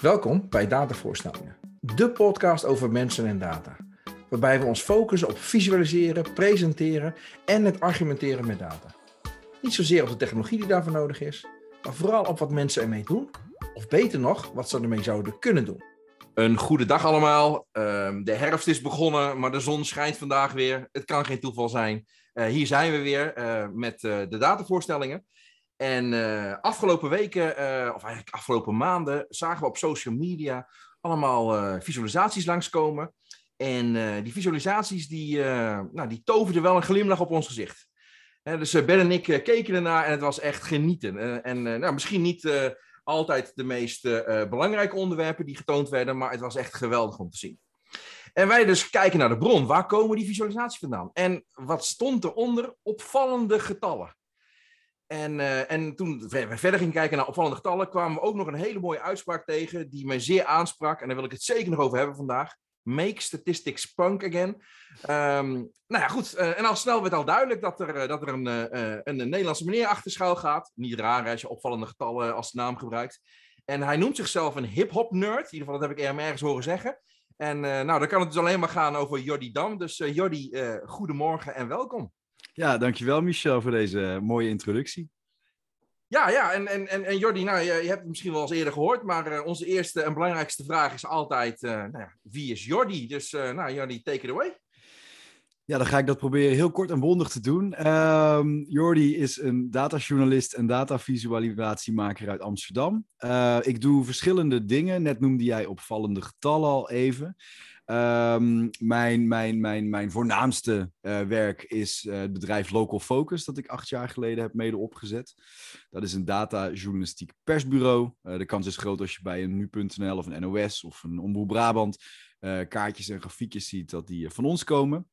Welkom bij Datavoorstellingen, de podcast over mensen en data. Waarbij we ons focussen op visualiseren, presenteren en het argumenteren met data. Niet zozeer op de technologie die daarvoor nodig is, maar vooral op wat mensen ermee doen, of beter nog, wat ze ermee zouden kunnen doen. Een goede dag allemaal. Ehm, de herfst is begonnen, maar de zon schijnt vandaag weer. Het kan geen toeval zijn. Uh, hier zijn we weer uh, met uh, de datavoorstellingen. En afgelopen weken, of eigenlijk afgelopen maanden, zagen we op social media allemaal visualisaties langskomen. En die visualisaties die, nou, die toverden wel een glimlach op ons gezicht. dus Ben en ik keken ernaar en het was echt genieten. en nou, misschien niet altijd de meest belangrijke onderwerpen die getoond werden, maar het was echt geweldig om te zien. En wij dus kijken naar de bron. Waar komen die visualisaties vandaan? En wat stond eronder? Opvallende getallen. En, uh, en toen we verder gingen kijken naar opvallende getallen, kwamen we ook nog een hele mooie uitspraak tegen, die mij zeer aansprak. En daar wil ik het zeker nog over hebben vandaag. Make statistics punk again. Um, nou ja, goed. Uh, en al snel werd al duidelijk dat er, uh, dat er een, een, Nederlandse meneer achter schuil gaat. Niet raar als je opvallende getallen als naam gebruikt. En hij noemt zichzelf een hip-hop nerd. In ieder geval, dat heb ik ergens horen zeggen. En nou, dan kan het dus alleen maar gaan over Jordi Dam. Dus Jordi, goedemorgen en welkom. Ja, dankjewel Michel voor deze mooie introductie. Ja, ja, en, en, en, Jordi, nou, je, je hebt het misschien wel eens eerder gehoord, maar onze eerste en belangrijkste vraag is altijd, nou ja, wie is Jordi? Dus nou, Jordi, take it away. Ja, dan ga ik dat proberen heel kort en bondig te doen. Um, Jordi is een datajournalist en datavisualisatiemaker uit Amsterdam. Uh, ik doe verschillende dingen. Net noemde jij opvallende getallen al even. Um, mijn, mijn, mijn, mijn voornaamste uh, werk is uh, het bedrijf Local Focus, dat ik acht jaar geleden heb mede opgezet. Dat is een datajournalistiek persbureau. de kans is groot als je bij een nu.nl of een NOS of een Omroep Brabant kaartjes en grafiekjes ziet, dat die van ons komen.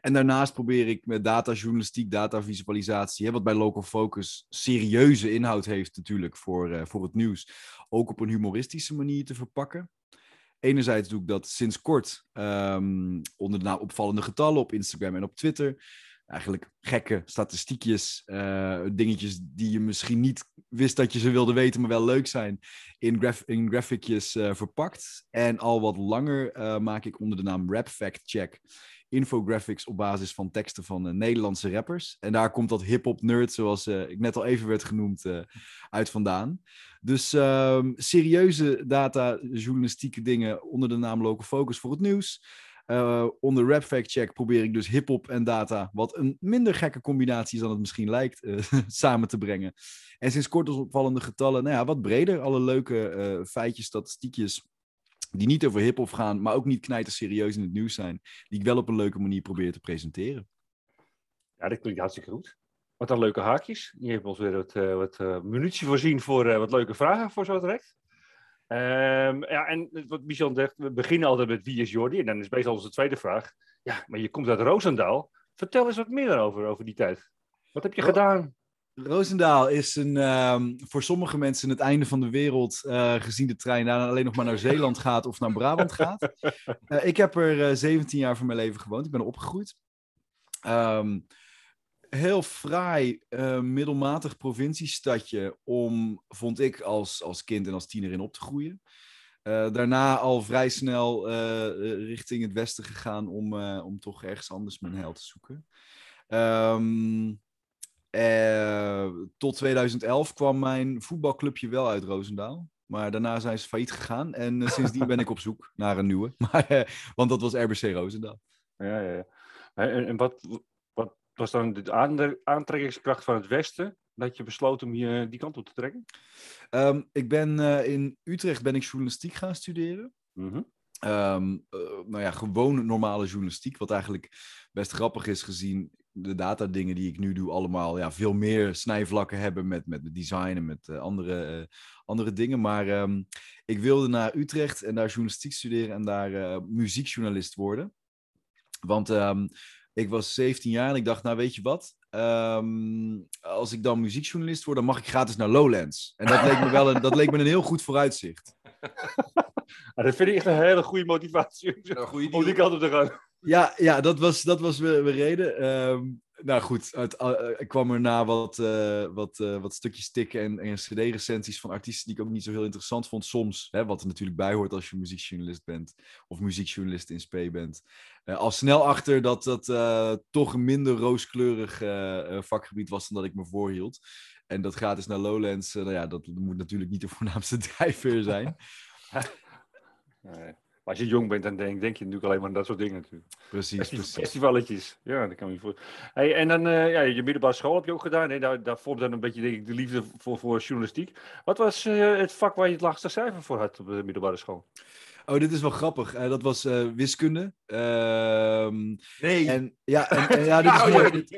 En daarnaast probeer ik met datajournalistiek, datavisualisatie, wat bij Local Focus serieuze inhoud heeft natuurlijk voor, voor het nieuws, ook op een humoristische manier te verpakken. Enerzijds doe ik dat sinds kort um, onder de naam opvallende getallen op Instagram en op Twitter. Eigenlijk gekke statistiekjes, uh, dingetjes die je misschien niet wist dat je ze wilde weten, maar wel leuk zijn, in, graf in graphicjes uh, verpakt. En al wat langer maak ik onder de naam Rap Fact Check infographics op basis van teksten van uh, Nederlandse rappers. En daar komt dat hip-hop nerd, zoals uh, ik net al even werd genoemd, uh, uit vandaan. Dus um, serieuze data-journalistieke dingen onder de naam Local Focus voor het nieuws. onder Rap Fact Check probeer ik dus hip-hop en data, wat een minder gekke combinatie is dan het misschien lijkt, samen te brengen. En sinds kort als opvallende getallen, nou ja, wat breder, alle leuke feitjes, statistiekjes die niet over hip-hop gaan, maar ook niet knijter serieus in het nieuws zijn, die ik wel op een leuke manier probeer te presenteren. Ja, dat klinkt hartstikke goed. Wat dan leuke haakjes. Je hebt ons weer wat, uh, wat uh, munitie voorzien voor uh, wat leuke vragen voor zo direct. Um, ja, en wat Michel zegt, we beginnen altijd met wie is Jordi? En dan is meestal onze tweede vraag. Ja, maar je komt uit Roosendaal. Vertel eens wat meer over, over die tijd. Wat heb je oh. gedaan? Roosendaal is een, um, voor sommige mensen het einde van de wereld, uh, gezien de trein daar alleen nog maar naar Zeeland gaat of naar Brabant gaat. Uh, ik heb er uh, eh, 17 jaar van mijn leven gewoond. Ik ben er opgegroeid. Um, heel fraai, middelmatig provinciestadje om, vond ik, als, als kind en als tiener in op te groeien. daarna al vrij snel richting het westen gegaan om, om toch ergens anders mijn heil te zoeken. Um, uh, tot 2011 kwam mijn voetbalclubje wel uit Roosendaal. Maar daarna zijn ze failliet gegaan. En uh, sindsdien ben ik op zoek naar een nieuwe. Maar, uh, want dat was RBC Roosendaal. Ja, ja, ja. En, en wat, wat was dan de aantrekkingskracht van het Westen? Dat je besloot om je die kant op te trekken? Um, ik ben in Utrecht ben ik journalistiek gaan studeren. Mm -hmm. um, nou ja, gewoon normale journalistiek. Wat eigenlijk best grappig is gezien de datadingen die ik nu doe allemaal ja, veel meer snijvlakken hebben met, met design en met uh, andere, uh, andere dingen. Maar um, ik wilde naar Utrecht en daar journalistiek studeren en daar uh, muziekjournalist worden. Want um, ik was 17 jaar en ik dacht, nou weet je wat? Um, als ik dan muziekjournalist word, dan mag ik gratis naar Lowlands. En dat leek me wel een, dat leek me een heel goed vooruitzicht. Ah, dat vind ik echt een hele goede motivatie om die kant op te gaan. Ja, ja dat was, dat was mijn, mijn reden. Um, nou goed, het, uh, ik kwam er na wat, uh, wat, uh, wat stukjes tikken en, en cd-recensies van artiesten die ik ook niet zo heel interessant vond. Soms, hè, wat er natuurlijk bij hoort als je muziekjournalist bent of muziekjournalist in SP bent. al snel achter dat dat toch een minder rooskleurig vakgebied was dan dat ik me voorhield. En dat gratis naar Lowlands, nou ja, dat moet natuurlijk niet de voornaamste drijfveer zijn. nee als je jong bent, dan denk, denk je natuurlijk alleen maar aan dat soort dingen natuurlijk. Precies, precies. Festivaletjes, ja, dat kan je voor. Hey, en dan, uh, ja, je middelbare school heb je ook gedaan. Hè? Daar, daar dan een beetje denk ik, de liefde voor, voor journalistiek. Wat was uh, het vak waar je het laagste cijfer voor had op de middelbare school? Oh, dit is wel grappig. Uh, dat was wiskunde. Ehm, nee. En, ja, en, en ja, dit, is mooi, dit,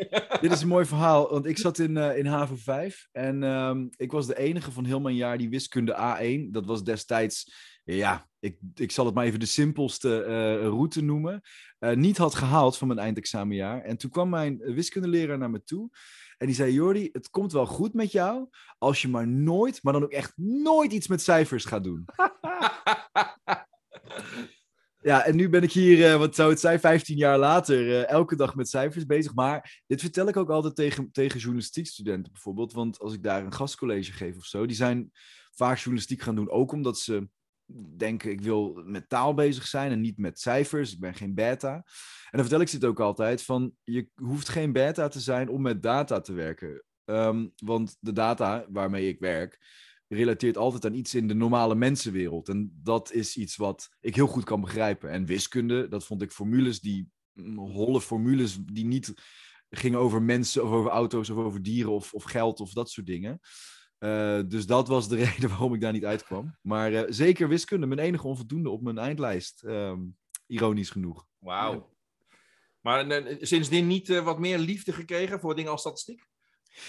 dit, is een mooi verhaal. Want ik zat in, in HAVO 5. En um, ik was de enige van heel mijn jaar die wiskunde A1. Dat was destijds ja, ik, ik zal het maar even de simpelste uh, route noemen, uh, niet had gehaald van mijn eindexamenjaar. En toen kwam mijn wiskundeleraar naar me toe en die zei, Jordi, het komt wel goed met jou als je maar nooit, maar dan ook echt nooit iets met cijfers gaat doen. Ja, en nu ben ik hier, uh, wat zou het zijn, 15 jaar later, uh, elke dag met cijfers bezig. Maar dit vertel ik ook altijd tegen, tegen journalistiekstudenten bijvoorbeeld. Want als ik daar een gastcollege geef of zo, die zijn vaak journalistiek gaan doen. Ook omdat ze denken, ik wil met taal bezig zijn en niet met cijfers. Ik ben geen beta. En dan vertel ik ze het ook altijd van, je hoeft geen beta te zijn om met data te werken. Um, want de data waarmee ik werk, relateert altijd aan iets in de normale mensenwereld. En dat is iets wat ik heel goed kan begrijpen. En wiskunde, dat vond ik formules die, mm, holle formules die niet gingen over mensen of over auto's of over dieren of, of geld of dat soort dingen. Uh, dus dat was de reden waarom ik daar niet uitkwam. Maar uh, zeker wiskunde, mijn enige onvoldoende op mijn eindlijst. Um, ironisch genoeg. Wauw. Ja. Maar uh, sindsdien niet wat meer liefde gekregen voor dingen als statistiek?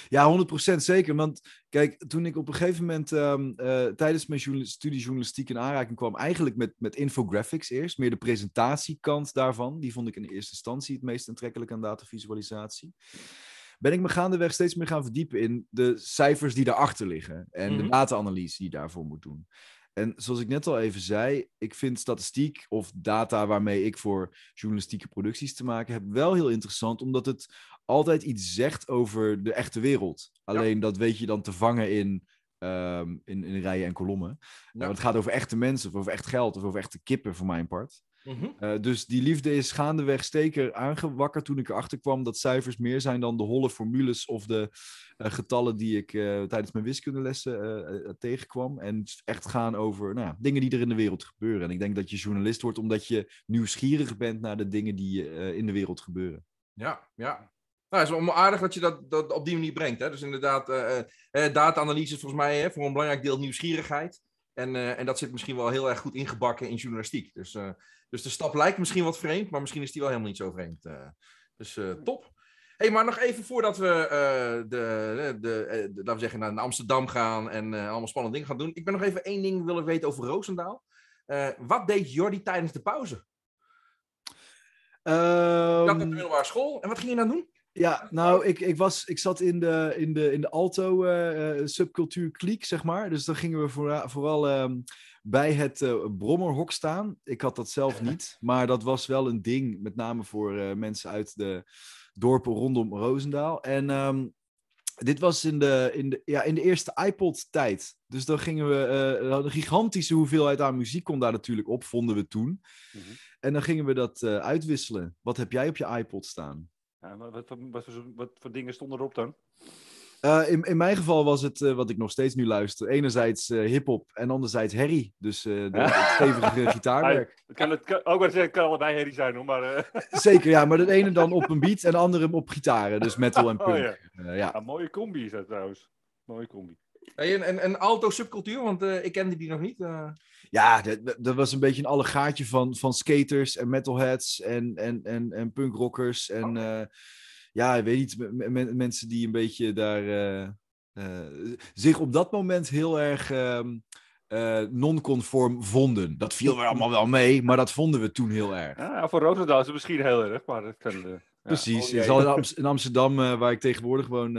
Ja, 100% zeker. Want kijk, toen ik op een gegeven moment um, tijdens mijn studie journalistiek in aanraking kwam, eigenlijk met, met infographics eerst, meer de presentatiekant daarvan, die vond ik in eerste instantie het meest aantrekkelijk aan datavisualisatie ben ik me gaandeweg steeds meer gaan verdiepen in de cijfers die daarachter liggen en mm -hmm. de data-analyse die je daarvoor moet doen. En zoals ik net al even zei, ik vind statistiek of data waarmee ik voor journalistieke producties te maken heb wel heel interessant, omdat het altijd iets zegt over de echte wereld. Alleen ja. dat weet je dan te vangen in, um, in, in rijen en kolommen. Ja. Nou, het gaat over echte mensen, of over echt geld, of over echte kippen voor mijn part. Mm -hmm. uh, dus die liefde is gaandeweg steker aangewakkerd toen ik erachter kwam dat cijfers meer zijn dan de holle formules of de uh, getallen die ik uh, tijdens mijn wiskundelessen tegenkwam. En echt gaan over nou, dingen die er in de wereld gebeuren. En ik denk dat je journalist wordt omdat je nieuwsgierig bent naar de dingen die in de wereld gebeuren. Ja, ja. Nou, het is wel aardig dat je dat, dat op die manier brengt. Hè? Dus inderdaad, data-analyse is volgens mij hè, voor een belangrijk deel nieuwsgierigheid. En, en dat zit misschien wel heel erg goed ingebakken in journalistiek. Dus, dus de stap lijkt misschien wat vreemd, maar misschien is die wel helemaal niet zo vreemd. Uh, dus top. hey, maar nog even voordat we, de, de, de, laten we zeggen, naar Amsterdam gaan en allemaal spannende dingen gaan doen. Ik ben nog even één ding willen weten over Roosendaal. wat deed Jordi tijdens de pauze? Um... Je op de middelbare school. En wat ging je dan doen? Ja, nou, ik, ik, was, ik zat in de, in de, in de alto uh, subcultuur kliek, zeg maar. Dus dan gingen we voor, vooral uh, bij het uh, brommerhok staan. Ik had dat zelf niet, maar dat was wel een ding, met name voor mensen uit de dorpen rondom Roosendaal. En um, dit was in de, in de, ja, in de eerste iPod-tijd. Dus dan gingen we, een gigantische hoeveelheid aan muziek kon daar natuurlijk op, vonden we toen. Mm -hmm. En dan gingen we dat uitwisselen. Wat heb jij op je iPod staan? Ja, wat, wat, wat, wat, voor dingen stonden erop dan? Uh, in, in mijn geval was het, uh, wat ik nog steeds nu luister, enerzijds uh, hip-hop en anderzijds herrie. Dus de, ja. het stevige gitaarwerk. Het kan, het kan, ook wel zeggen, het kan allebei herrie zijn hoor. Maar, Zeker, ja, maar het ene dan op een beat en de andere op gitaren. Dus metal en punk. Oh, ja. ja. ja. mooie combi is dat trouwens. Mooie combi. Hey, en, en, en alto-subcultuur, want ik kende die nog niet. Ja, dat, dat, was een beetje een allegaatje van, van skaters en metalheads en, en, en, en punkrockers. En uh, ja, weet niet, mensen die een beetje daar uh, uh, zich op dat moment heel erg um, non-conform vonden. Dat viel er allemaal wel mee, maar dat vonden we toen heel erg. Ja, voor Roosendaal is het misschien heel erg, maar dat kan... Precies. Ja, oh, in Amsterdam, waar ik tegenwoordig woon,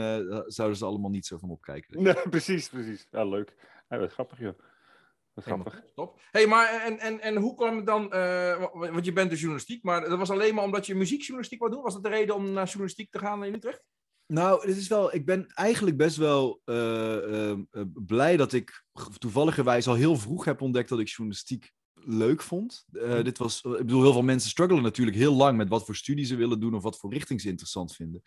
zouden ze allemaal niet zo van opkijken. Nee, precies, precies. Ja, leuk. Ja, wat grappig, joh. Grappig. Top. hey, maar en, en, en hoe kwam het dan, eh, wa- want je bent de journalistiek, maar dat was alleen maar omdat je muziekjournalistiek wou doen? Was dat de reden om naar journalistiek te gaan in Utrecht? Nou, het is wel, ik ben eigenlijk best wel eh, eh, blij dat ik toevalligerwijs al heel vroeg heb ontdekt dat ik journalistiek leuk vond. Eh, dit was, ik bedoel, heel veel mensen struggelen natuurlijk heel lang met wat voor studie ze willen doen of wat voor richting ze interessant vinden.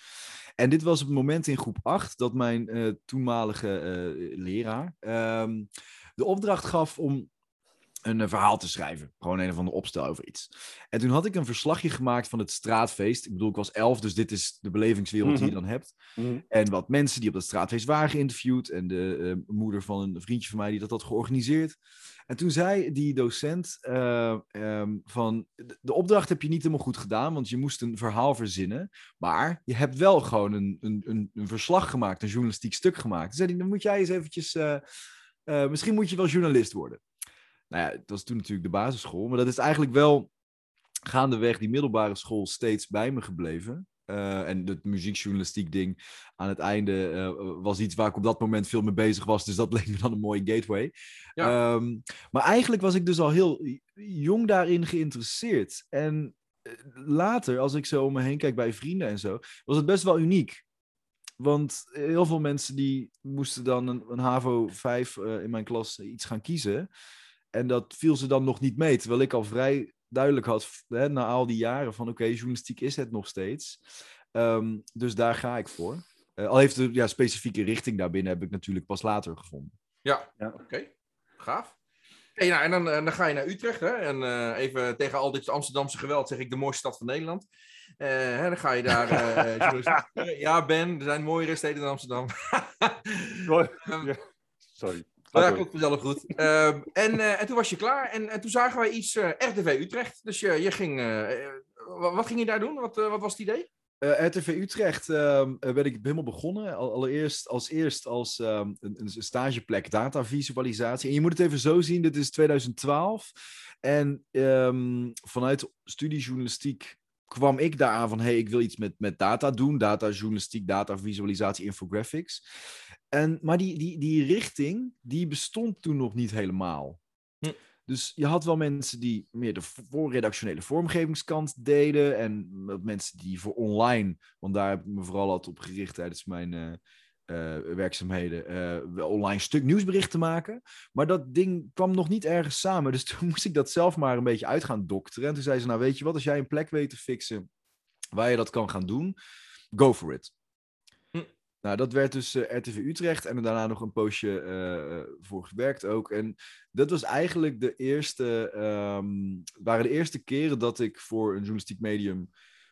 En dit was het moment in groep 8 dat mijn toenmalige leraar ehm, de opdracht gaf om een eh, verhaal te schrijven. Gewoon een of andere opstel over iets. En toen had ik een verslagje gemaakt van het straatfeest. Ik bedoel, ik was elf, dus dit is de belevingswereld die je dan hebt. Mhm. En wat mensen die op dat straatfeest waren geïnterviewd. En de eh, moeder van een vriendje van mij die dat had georganiseerd. En toen zei die docent eh, ehm, van... "De- opdracht heb je niet helemaal goed gedaan, want je moest een verhaal verzinnen. Maar je hebt wel gewoon een, een, een, een verslag gemaakt, een journalistiek stuk gemaakt. Toen zei hij, dan moet jij eens eventjes... eh, misschien moet je wel journalist worden. Nou ja, dat was toen natuurlijk de basisschool. Maar dat is eigenlijk wel gaandeweg die middelbare school steeds bij me gebleven. Eh, en het muziekjournalistiek ding aan het einde eh, was iets waar ik op dat moment veel mee bezig was. Dus dat leek me dan een mooie gateway. Ja. Ehm, maar eigenlijk was ik dus al heel jong daarin geïnteresseerd. En later, als ik zo om me heen kijk bij vrienden en zo, was het best wel uniek. Want heel veel mensen die moesten dan een, een HAVO 5 eh, in mijn klas iets gaan kiezen. En dat viel ze dan nog niet mee. Terwijl ik al vrij duidelijk had, hè, na al die jaren, van oké, journalistiek is het nog steeds. Ehm, dus daar ga ik voor. Eh, al heeft de ja, specifieke richting daarbinnen heb ik natuurlijk pas later gevonden. Ja, Ja. oké. Gaaf. Hey, nou, en dan, eh, dan ga je naar Utrecht. Hè? En eh, even tegen al dit Amsterdamse geweld zeg ik de mooiste stad van Nederland. Eh, hè, dan ga je daar. Ja, Ben, er zijn mooiere steden dan Amsterdam. Ehm, Ja. Sorry. Ga dat komt vanzelf goed. Ehm, en, en toen was je klaar en, en toen zagen wij iets eh, RTV Utrecht. Dus je, je ging. wa- wat ging je daar doen? Wat, wat was het idee? Eh, RTV Utrecht eh, ben ik helemaal begonnen. Al- allereerst als, eerst als ehm, een, een stageplek datavisualisatie. En je moet het even zo zien, dit is 2012. En ehm, vanuit studiejournalistiek kwam ik daaraan van... hey, ik wil iets met, met data doen. Datajournalistiek, datavisualisatie, infographics. En, maar die, die, die richting, die bestond toen nog niet helemaal. Dus je had wel mensen die meer de voorredactionele vormgevingskant deden. En mensen die voor online, want daar heb ik me vooral altijd op gericht tijdens mijn eh, eh, werkzaamheden, wel online stuk nieuwsberichten maken. Maar dat ding kwam nog niet ergens samen. Dus toen moest ik dat zelf maar een beetje uit gaan dokteren. En toen zei ze, nou weet je wat, als jij een plek weet te fixen waar je dat kan gaan doen, go for it. Nou, dat werd dus eh, RTV Utrecht en daarna nog een poosje eh, voor gewerkt ook. En dat was eigenlijk de eerste, ehm, waren de eerste keren dat ik voor een journalistiek medium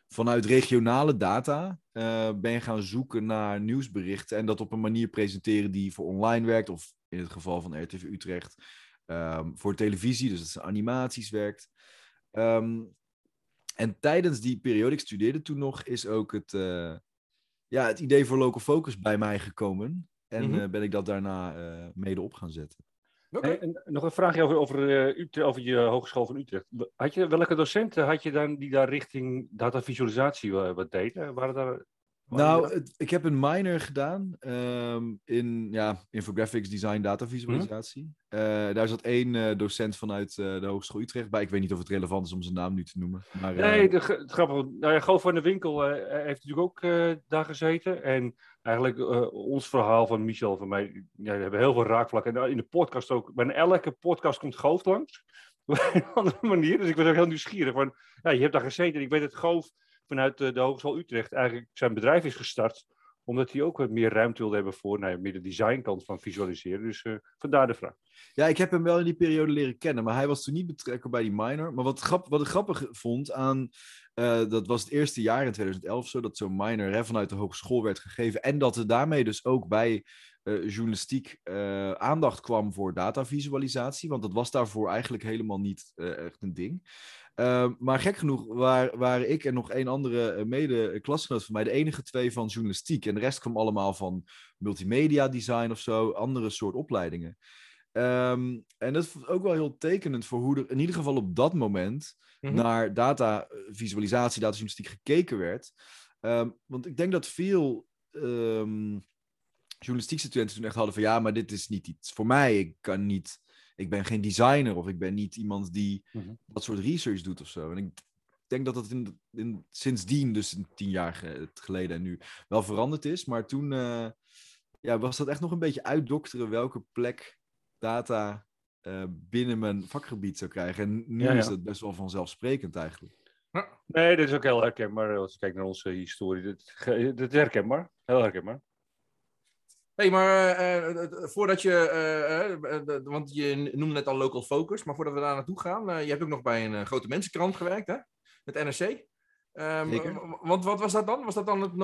vanuit regionale data eh, ben gaan zoeken naar nieuwsberichten en dat op een manier presenteren die voor online werkt, of in het geval van RTV Utrecht ehm, voor televisie, dus dat ze animaties werkt. Ehm, en tijdens die periode, ik studeerde toen nog, is ook het, eh, ja, het idee voor Local Focus bij mij gekomen. En Mhm. eh, ben ik dat daarna eh, mede op gaan zetten. Hey, en nog een vraagje over, over, eh, Utrecht, over je Hogeschool van Utrecht. Had je, welke docenten had je dan die daar richting datavisualisatie wat deden? Waren daar, Nou, het- ik heb een minor gedaan ehm, in ja, infographics, design, data visualisatie. Eh, daar zat één eh, docent vanuit eh, de Hogeschool Utrecht bij. Ik weet niet of het relevant is om zijn naam nu te noemen. Maar, Nee, de, het grappige. Nou ja, Goof van de Winkel heeft natuurlijk ook daar gezeten. En eigenlijk ons verhaal van Michel van mij. Ja, we hebben heel veel raakvlakken. En in de podcast ook. Bij elke podcast komt Goof langs. Op een andere manier. Dus ik was ook heel nieuwsgierig. Van, ja, je hebt daar gezeten. En ik weet dat Goof vanuit eh, de Hogeschool Utrecht eigenlijk zijn bedrijf is gestart. Omdat hij ook wat meer ruimte wilde hebben voor nou meer de designkant van visualiseren. Dus eh, vandaar de vraag. Ja, ik heb hem wel in die periode leren kennen, maar hij was toen niet betrokken bij die minor. Maar wat, grap, wat ik grappig vond aan, eh, dat was het eerste jaar in 2011 zo, dat zo'n minor vanuit de hogeschool werd gegeven. En dat er daarmee dus ook bij journalistiek aandacht kwam voor datavisualisatie, want dat was daarvoor eigenlijk helemaal niet echt een ding. Uh, maar gek genoeg waar, waren ik en nog één andere uh, mede-klasgenoot van mij de enige twee van journalistiek. En de rest kwam allemaal van multimedia design of zo, andere soort opleidingen. Um, en dat is ook wel heel tekenend voor hoe er in ieder geval op dat moment mm -hmm. naar datavisualisatie, datajournalistiek gekeken werd. Um, want ik denk dat veel um, journalistiek studenten toen echt hadden van ja, maar dit is niet iets voor mij. Ik kan niet, ik ben geen designer of ik ben niet iemand die Mhm. dat soort research doet of zo. En ik denk dat dat in, in, sindsdien, dus tien jaar ge- geleden en nu, wel veranderd is. Maar toen eh, ja, was dat echt nog een beetje uitdokteren welke plek data eh, binnen mijn vakgebied zou krijgen. En nu Ja, ja. is dat best wel vanzelfsprekend eigenlijk. Nee, dat is ook heel herkenbaar als je kijkt naar onze historie. Dat, dat is herkenbaar. Heel herkenbaar. Hey, maar eh, eh, eh, voordat je, want je noemde net al local focus, maar voordat we daar naartoe gaan, je hebt ook nog bij een grote mensenkrant gewerkt, hè? Met NRC. Ehm, Want wat was dat dan? Was dat dan het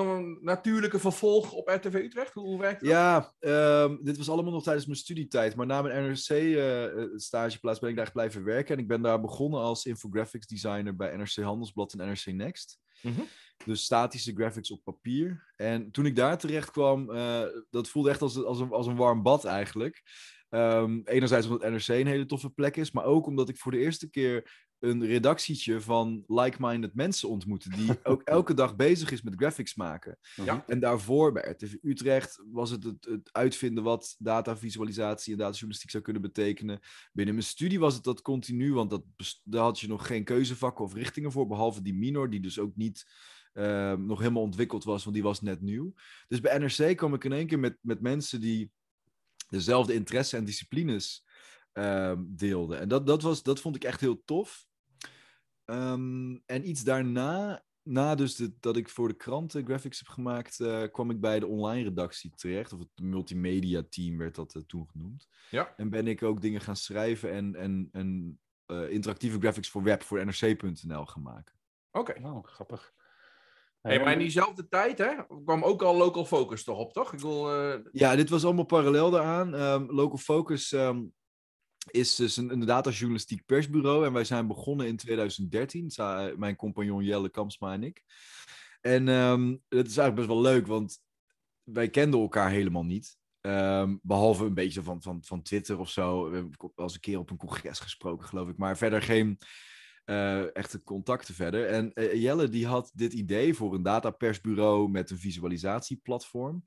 natuurlijke vervolg op RTV Utrecht? Hoe, hoe werkt dat? Ja, ehm, dit was allemaal nog tijdens mijn studietijd. Maar na mijn NRC-stageplaats ben ik daar blijven werken. En ik ben daar begonnen als infographics designer bij NRC Handelsblad en NRC Next. Mhm. Dus statische graphics op papier. En toen ik daar terecht kwam, eh, dat voelde echt als, als, een, als een warm bad eigenlijk. Ehm, enerzijds omdat NRC een hele toffe plek is, maar ook omdat ik voor de eerste keer een redactietje van like-minded mensen ontmoette, die ook elke dag bezig is met graphics maken. Ja. En daarvoor bij RTV Utrecht was het, het het uitvinden wat datavisualisatie en datajournalistiek zou kunnen betekenen. Binnen mijn studie was het dat continu, want dat, daar had je nog geen keuzevakken of richtingen voor, behalve die minor, die dus ook niet eh, nog helemaal ontwikkeld was, want die was net nieuw. Dus bij NRC kwam ik in één keer met, met mensen die dezelfde interesse en disciplines ehm, deelden. En dat, dat, was, dat vond ik echt heel tof. Ehm, en iets daarna, na dus de- dat ik voor de kranten graphics heb gemaakt, eh, kwam ik bij de online redactie terecht. Of het multimedia team werd dat eh, toen genoemd. Ja. En ben ik ook dingen gaan schrijven en, en, en eh, interactieve graphics voor web, voor nrc.nl gaan maken. Oké. Oh, grappig. Hey, maar in diezelfde tijd hè, kwam ook al local focus toch op, toch? Ik bedoel, eh, Ja, dit was allemaal parallel daaraan. Ehm, Local Focus ehm, is dus een, een datajournalistiek persbureau. En wij zijn begonnen in 2013. Sa- Mijn compagnon Jelle Kamsma en ik. En ehm het is eigenlijk best wel leuk, want wij kenden elkaar helemaal niet. Ehm, behalve een beetje van, van, van Twitter of zo. We hebben wel eens een keer op een congres gesproken, geloof ik. Maar verder geen eh, echte contacten verder. En eh, Jelle die had dit idee voor een datapersbureau met een visualisatieplatform.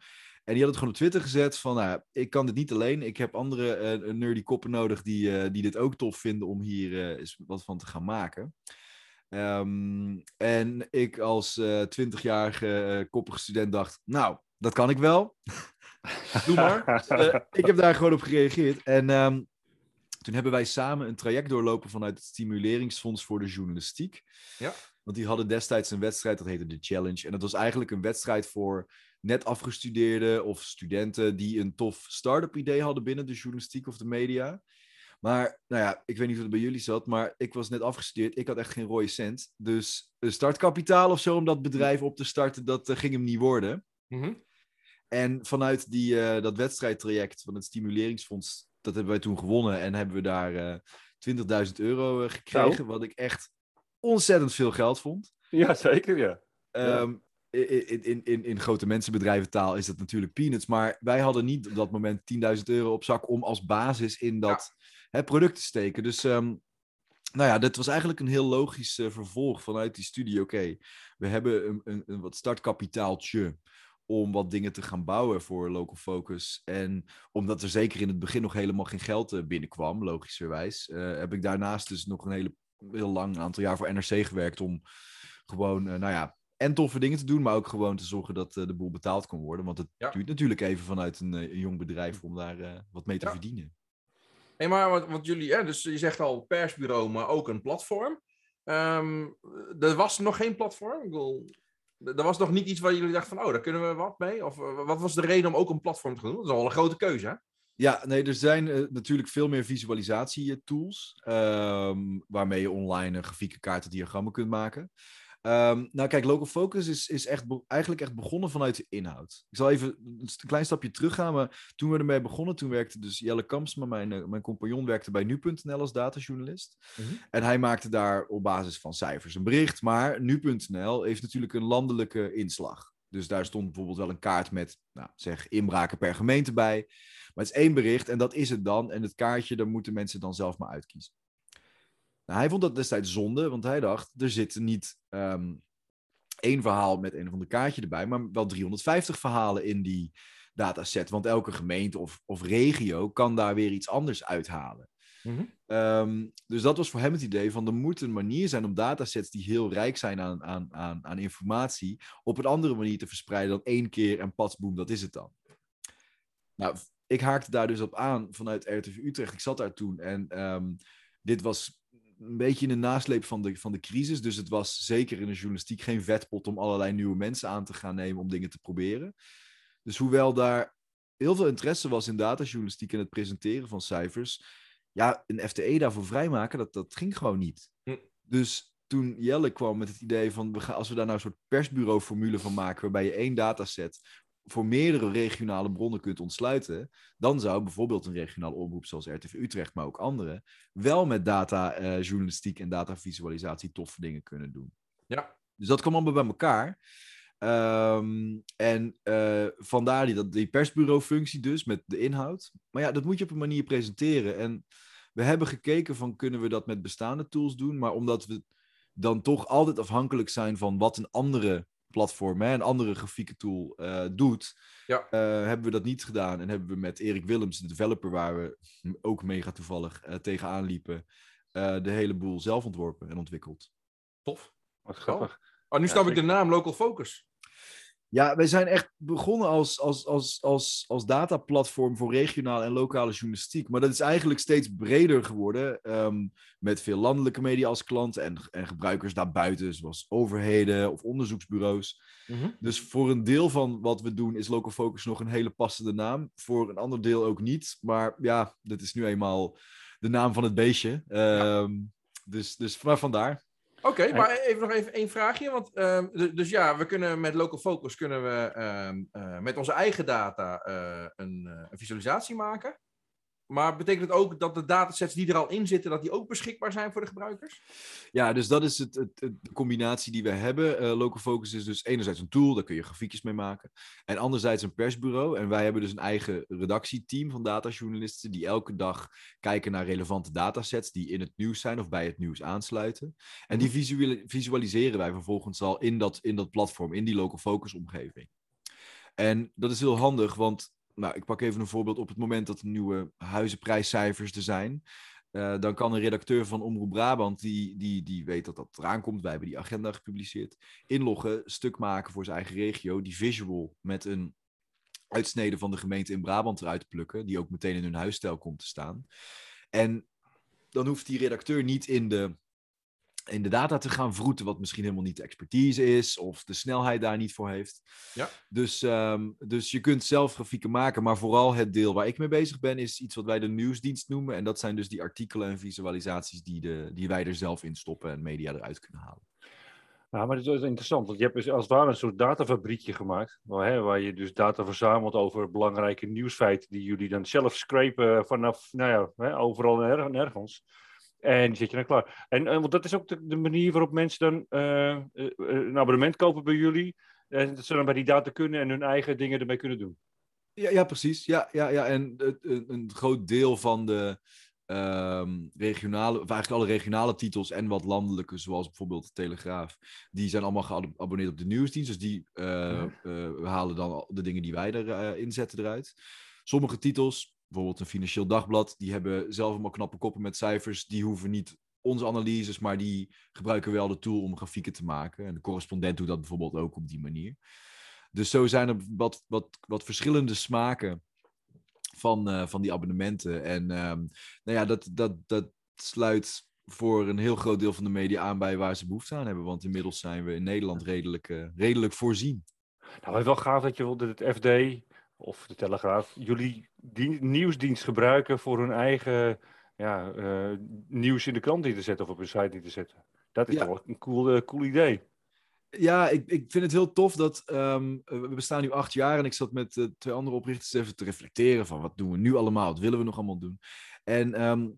En die had het gewoon op Twitter gezet van, nou, ik kan dit niet alleen. Ik heb andere eh, nerdy koppen nodig die, eh, die dit ook tof vinden om hier eh, eens wat van te gaan maken. Ehm, en ik als 20-jarige eh, koppige student dacht, nou, dat kan ik wel. Doe maar. Ik heb daar gewoon op gereageerd. En ehm, toen hebben wij samen een traject doorlopen vanuit het Stimuleringsfonds voor de Journalistiek. Ja. Want die hadden destijds een wedstrijd, dat heette de Challenge. En dat was eigenlijk een wedstrijd voor net afgestudeerden of studenten die een tof start-up idee hadden binnen de journalistiek of de media. Maar, nou ja, ik weet niet hoe het bij jullie zat, maar ik was net afgestudeerd. Ik had echt geen rode cent. Dus een startkapitaal of zo om dat bedrijf op te starten, dat eh, ging hem niet worden. mhm. En vanuit die, eh, dat wedstrijdtraject van het Stimuleringsfonds, dat hebben wij toen gewonnen. En hebben we daar eh 20.000 euro gekregen, wat ik echt ontzettend veel geld vond. Ja, zeker, ja. Ja. In, in, in, in grote mensenbedrijventaal is dat natuurlijk peanuts. Maar wij hadden niet op dat moment 10.000 euro op zak om als basis in dat hè, product te steken. Dus ehm, nou ja, dat was eigenlijk een heel logisch eh, vervolg vanuit die studie. Oké, we hebben een, een, een wat startkapitaaltje om wat dingen te gaan bouwen voor Local Focus. En omdat er zeker in het begin nog helemaal geen geld eh, binnenkwam, logischerwijs, eh, heb ik daarnaast dus nog een hele, heel lang aantal jaar voor NRC gewerkt om gewoon, nou ja, en toffe dingen te doen, maar ook gewoon te zorgen dat eh, de boel betaald kon worden. Want het Ja. duurt natuurlijk even vanuit een, eh, een jong bedrijf om daar eh, wat mee te Ja. verdienen. Hey, maar wat, wat jullie, hè, dus je zegt al persbureau, maar ook een platform. Ehm, er was nog geen platform. Ik bedoel, er was nog niet iets waar jullie dachten van, oh, daar kunnen we wat mee? Of wat was de reden om ook een platform te gaan doen? Dat is al een grote keuze, hè? Ja, nee, er zijn natuurlijk veel meer visualisatietools ehm waarmee je online grafieken, kaarten, diagrammen kunt maken. Ehm, nou, kijk, Local Focus is, is echt eigenlijk echt begonnen vanuit de inhoud. Ik zal even een klein stapje teruggaan, maar toen we ermee begonnen, toen werkte dus Jelle Kamsma, mijn, eh, mijn compagnon, werkte bij Nu.nl als datajournalist. Mhm. En hij maakte daar op basis van cijfers een bericht, maar Nu.nl heeft natuurlijk een landelijke inslag. Dus daar stond bijvoorbeeld wel een kaart met, nou, zeg, inbraken per gemeente bij. Maar het is één bericht en dat is het dan. En het kaartje, daar moeten mensen dan zelf maar uitkiezen. Nou, hij vond dat destijds zonde, want hij dacht, er zit niet ehm, één verhaal met een of ander kaartje erbij, maar wel 350 verhalen in die dataset. Want elke gemeente of, of regio kan daar weer iets anders uithalen. Ehm, dus dat was voor hem het idee van er moet een manier zijn om datasets die heel rijk zijn aan, aan, aan, aan informatie, op een andere manier te verspreiden dan één keer en pas boem, dat is het dan. Nou, ik haakte daar dus op aan vanuit RTV Utrecht. Ik zat daar toen en ehm, dit was een beetje in de nasleep van de, van de crisis. Dus het was zeker in de journalistiek geen vetpot om allerlei nieuwe mensen aan te gaan nemen om dingen te proberen. Dus hoewel daar heel veel interesse was in datajournalistiek en het presenteren van cijfers, ja, een FTE daarvoor vrijmaken, dat, dat ging gewoon niet. Hm. Dus toen Jelle kwam met het idee van, we gaan, als we daar nou een soort persbureau-formule van maken, waarbij je één dataset voor meerdere regionale bronnen kunt ontsluiten, dan zou bijvoorbeeld een regionale omroep zoals RTV Utrecht, maar ook andere, wel met data-journalistiek en datavisualisatie toffe dingen kunnen doen. Ja. Dus dat kwam allemaal bij elkaar. Ehm, en eh, vandaar die, die persbureau-functie dus met de inhoud. Maar ja, dat moet je op een manier presenteren. En we hebben gekeken van kunnen we dat met bestaande tools doen, maar omdat we dan toch altijd afhankelijk zijn van wat een andere platform, een andere grafieke tool eh, doet, Ja. eh, hebben we dat niet gedaan. En hebben we met Erik Willems, de developer waar we ook mega toevallig eh, tegenaan liepen, eh, de hele boel zelf ontworpen en ontwikkeld. Tof. Wat grappig. Oh, nu Ja, snap ik de naam Local Focus. Ja, wij zijn echt begonnen als, als, als, als, als dataplatform voor regionale en lokale journalistiek. Maar dat is eigenlijk steeds breder geworden. ehm, met veel landelijke media als klant en, en gebruikers daarbuiten, zoals overheden of onderzoeksbureaus. Mhm. Dus voor een deel van wat we doen is Local Focus nog een hele passende naam. Voor een ander deel ook niet. Maar ja, dat is nu eenmaal de naam van het beestje. Ehm, Dus, dus maar vandaar. Oké, maar even nog even één vraagje. Want, ehm, dus ja, we kunnen met Local Focus kunnen we ehm, eh, met onze eigen data eh, een, eh, een visualisatie maken. Maar betekent het ook dat de datasets die er al in zitten, dat die ook beschikbaar zijn voor de gebruikers? Ja, dus dat is het, het, de combinatie die we hebben. Eh, Local Focus is dus enerzijds een tool, daar kun je grafiekjes mee maken. En anderzijds een persbureau. En wij hebben dus een eigen redactieteam van datajournalisten die elke dag kijken naar relevante datasets die in het nieuws zijn of bij het nieuws aansluiten. En die visuali- visualiseren wij vervolgens al in dat, in dat platform, in die Local Focus omgeving. En dat is heel handig, want nou, ik pak even een voorbeeld. Op het moment dat er nieuwe huizenprijscijfers er zijn, eh, dan kan een redacteur van Omroep Brabant, die, die, die weet dat dat eraan komt, wij hebben die agenda gepubliceerd, inloggen, stuk maken voor zijn eigen regio, die visual met een uitsnede van de gemeente in Brabant eruit plukken, die ook meteen in hun huisstijl komt te staan. En dan hoeft die redacteur niet in de, in de data te gaan vroeten, wat misschien helemaal niet de expertise is, of de snelheid daar niet voor heeft. Ja. Dus, ehm, dus je kunt zelf grafieken maken, maar vooral het deel waar ik mee bezig ben, is iets wat wij de nieuwsdienst noemen. En dat zijn dus die artikelen en visualisaties die, de, die wij er zelf in stoppen en media eruit kunnen halen. Nou, maar het is interessant, want je hebt dus als het ware een soort datafabriekje gemaakt, waar, hè, waar je dus data verzamelt over belangrijke nieuwsfeiten die jullie dan zelf scrapen vanaf, nou ja, hè, overal en nergens. En die zet je dan klaar. En, en want dat is ook de, de manier waarop mensen dan eh, eh, een abonnement kopen bij jullie, en dat ze dan bij die data kunnen en hun eigen dingen ermee kunnen doen. Ja, ja precies. Ja, ja, ja. En een, een groot deel van de ehm, regionale, of eigenlijk alle regionale titels en wat landelijke, zoals bijvoorbeeld de Telegraaf, die zijn allemaal geabonneerd op de nieuwsdienst. Dus die eh, eh, halen dan de dingen die wij erin inzetten eruit. Sommige titels, bijvoorbeeld een financieel dagblad, die hebben zelf allemaal knappe koppen met cijfers. Die hoeven niet onze analyses, maar die gebruiken wel de tool om grafieken te maken. En de correspondent doet dat bijvoorbeeld ook op die manier. Dus zo zijn er wat, wat, wat verschillende smaken van, eh, van die abonnementen. En ehm, nou ja, dat, dat, dat sluit voor een heel groot deel van de media aan bij waar ze behoefte aan hebben. Want inmiddels zijn we in Nederland redelijk, eh, redelijk voorzien. Nou, het is wel gaaf dat je het FD of de Telegraaf jullie dien- nieuwsdienst gebruiken voor hun eigen ja, eh, nieuws in de krant in te zetten of op hun site in te zetten. Dat is Ja. toch een cool, eh, cool idee. Ja, ik, ik vind het heel tof dat ehm, we bestaan nu acht jaar en ik zat met eh, twee andere oprichters even te reflecteren van wat doen we nu allemaal, wat willen we nog allemaal doen. En ehm,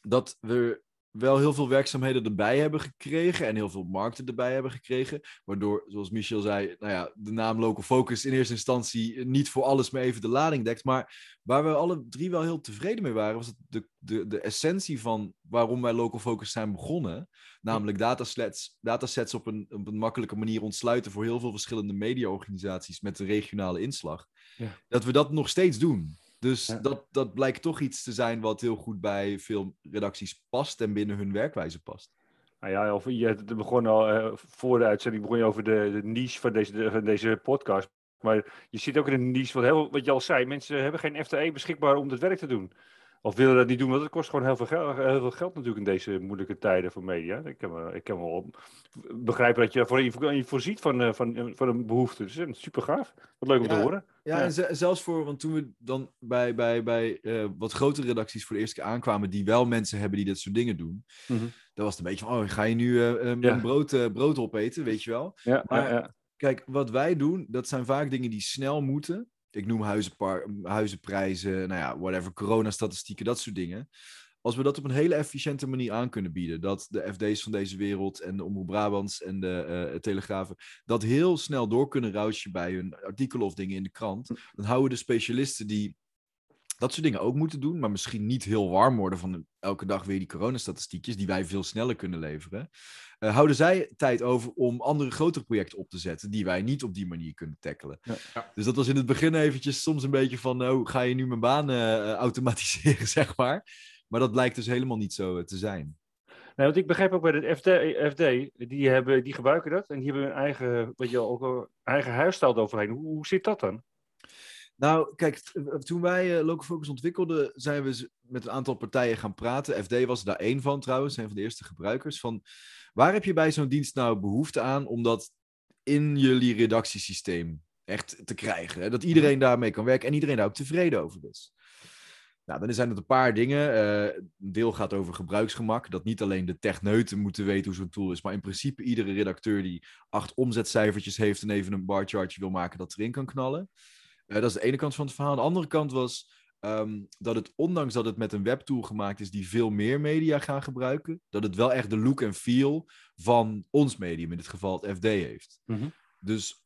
dat we wel heel veel werkzaamheden erbij hebben gekregen en heel veel markten erbij hebben gekregen, waardoor, zoals Michel zei, nou ja, de naam Local Focus in eerste instantie niet voor alles meer even de lading dekt, maar waar we alle drie wel heel tevreden mee waren, was het de, de, de essentie van waarom wij Local Focus zijn begonnen. Namelijk datasets, datasets op, een, op een makkelijke manier ontsluiten voor heel veel verschillende mediaorganisaties met een regionale inslag. Ja. Dat we dat nog steeds doen. Dus Ja. dat, dat blijkt toch iets te zijn wat heel goed bij veel redacties past en binnen hun werkwijze past. Nou ja, of je het begon al eh, voor de uitzending begon je over de, de niche van deze, de- van deze podcast. Maar je zit ook in een niche, wat, heel, wat je al zei, mensen hebben geen FTE beschikbaar om dit werk te doen. Of willen dat niet doen, want het kost gewoon heel veel, geld, heel veel geld natuurlijk in deze moeilijke tijden voor media. Ik kan, me- ik kan wel op- begrijpen dat je voor je voorziet van, eh, van, van een behoefte. Dus eh, super gaaf. Wat leuk om te horen. Ja, Ja. en ze- zelfs voor, want toen we dan bij, bij, bij eh, wat grotere redacties voor de eerste keer aankwamen, die wel mensen hebben die dit soort dingen doen, Mhm. dan was het een beetje van, oh, ga je nu eh, eh, Ja. brood, eh, brood opeten, weet je wel? Maar-. Kijk, wat wij doen, dat zijn vaak dingen die snel moeten. Ik noem huizenprijzen, nou ja, whatever, coronastatistieken, dat soort dingen. Als we dat op een hele efficiënte manier aan kunnen bieden, dat de FD's van deze wereld en de Omroep Brabants en de eh, Telegrafen dat heel snel door kunnen routje bij hun artikelen of dingen in de krant, dan houden de specialisten die dat soort dingen ook moeten doen, maar misschien niet heel warm worden van elke dag weer die coronastatistiekjes, die wij veel sneller kunnen leveren. eh, houden zij tijd over om andere grotere projecten op te zetten, die wij niet op die manier kunnen tackelen. Ja. Ja. Dus dat was in het begin eventjes soms een beetje van, oh, ga je nu mijn baan eh, automatiseren, zeg maar. Maar dat blijkt dus helemaal niet zo eh, te zijn. Nee, want ik begrijp ook bij de FD, FD die, hebben, die gebruiken dat en die hebben hun eigen, weet je, wel, ook een eigen huisstijl eroverheen. Hoe, hoe zit dat dan? Nou, kijk, eh, toen wij eh, Local Focus ontwikkelden, zijn we met een aantal partijen gaan praten. FD was daar één van trouwens, een van de eerste gebruikers. Van waar heb je bij zo'n dienst nou behoefte aan om dat in jullie redactiesysteem echt te krijgen? Hè? Dat iedereen daarmee kan werken en iedereen daar ook tevreden over is. Nou, dan zijn het een paar dingen. Eh, een deel gaat over gebruiksgemak. Dat niet alleen de techneuten moeten weten hoe zo'n tool is, maar in principe iedere redacteur die acht omzetcijfertjes heeft en even een barchartje wil maken, dat erin kan knallen. Eh, dat is de ene kant van het verhaal. De andere kant was ehm, dat het, ondanks dat het met een webtool gemaakt is die veel meer media gaan gebruiken, dat het wel echt de look en feel van ons medium, in dit geval het FD, heeft. Mhm. Dus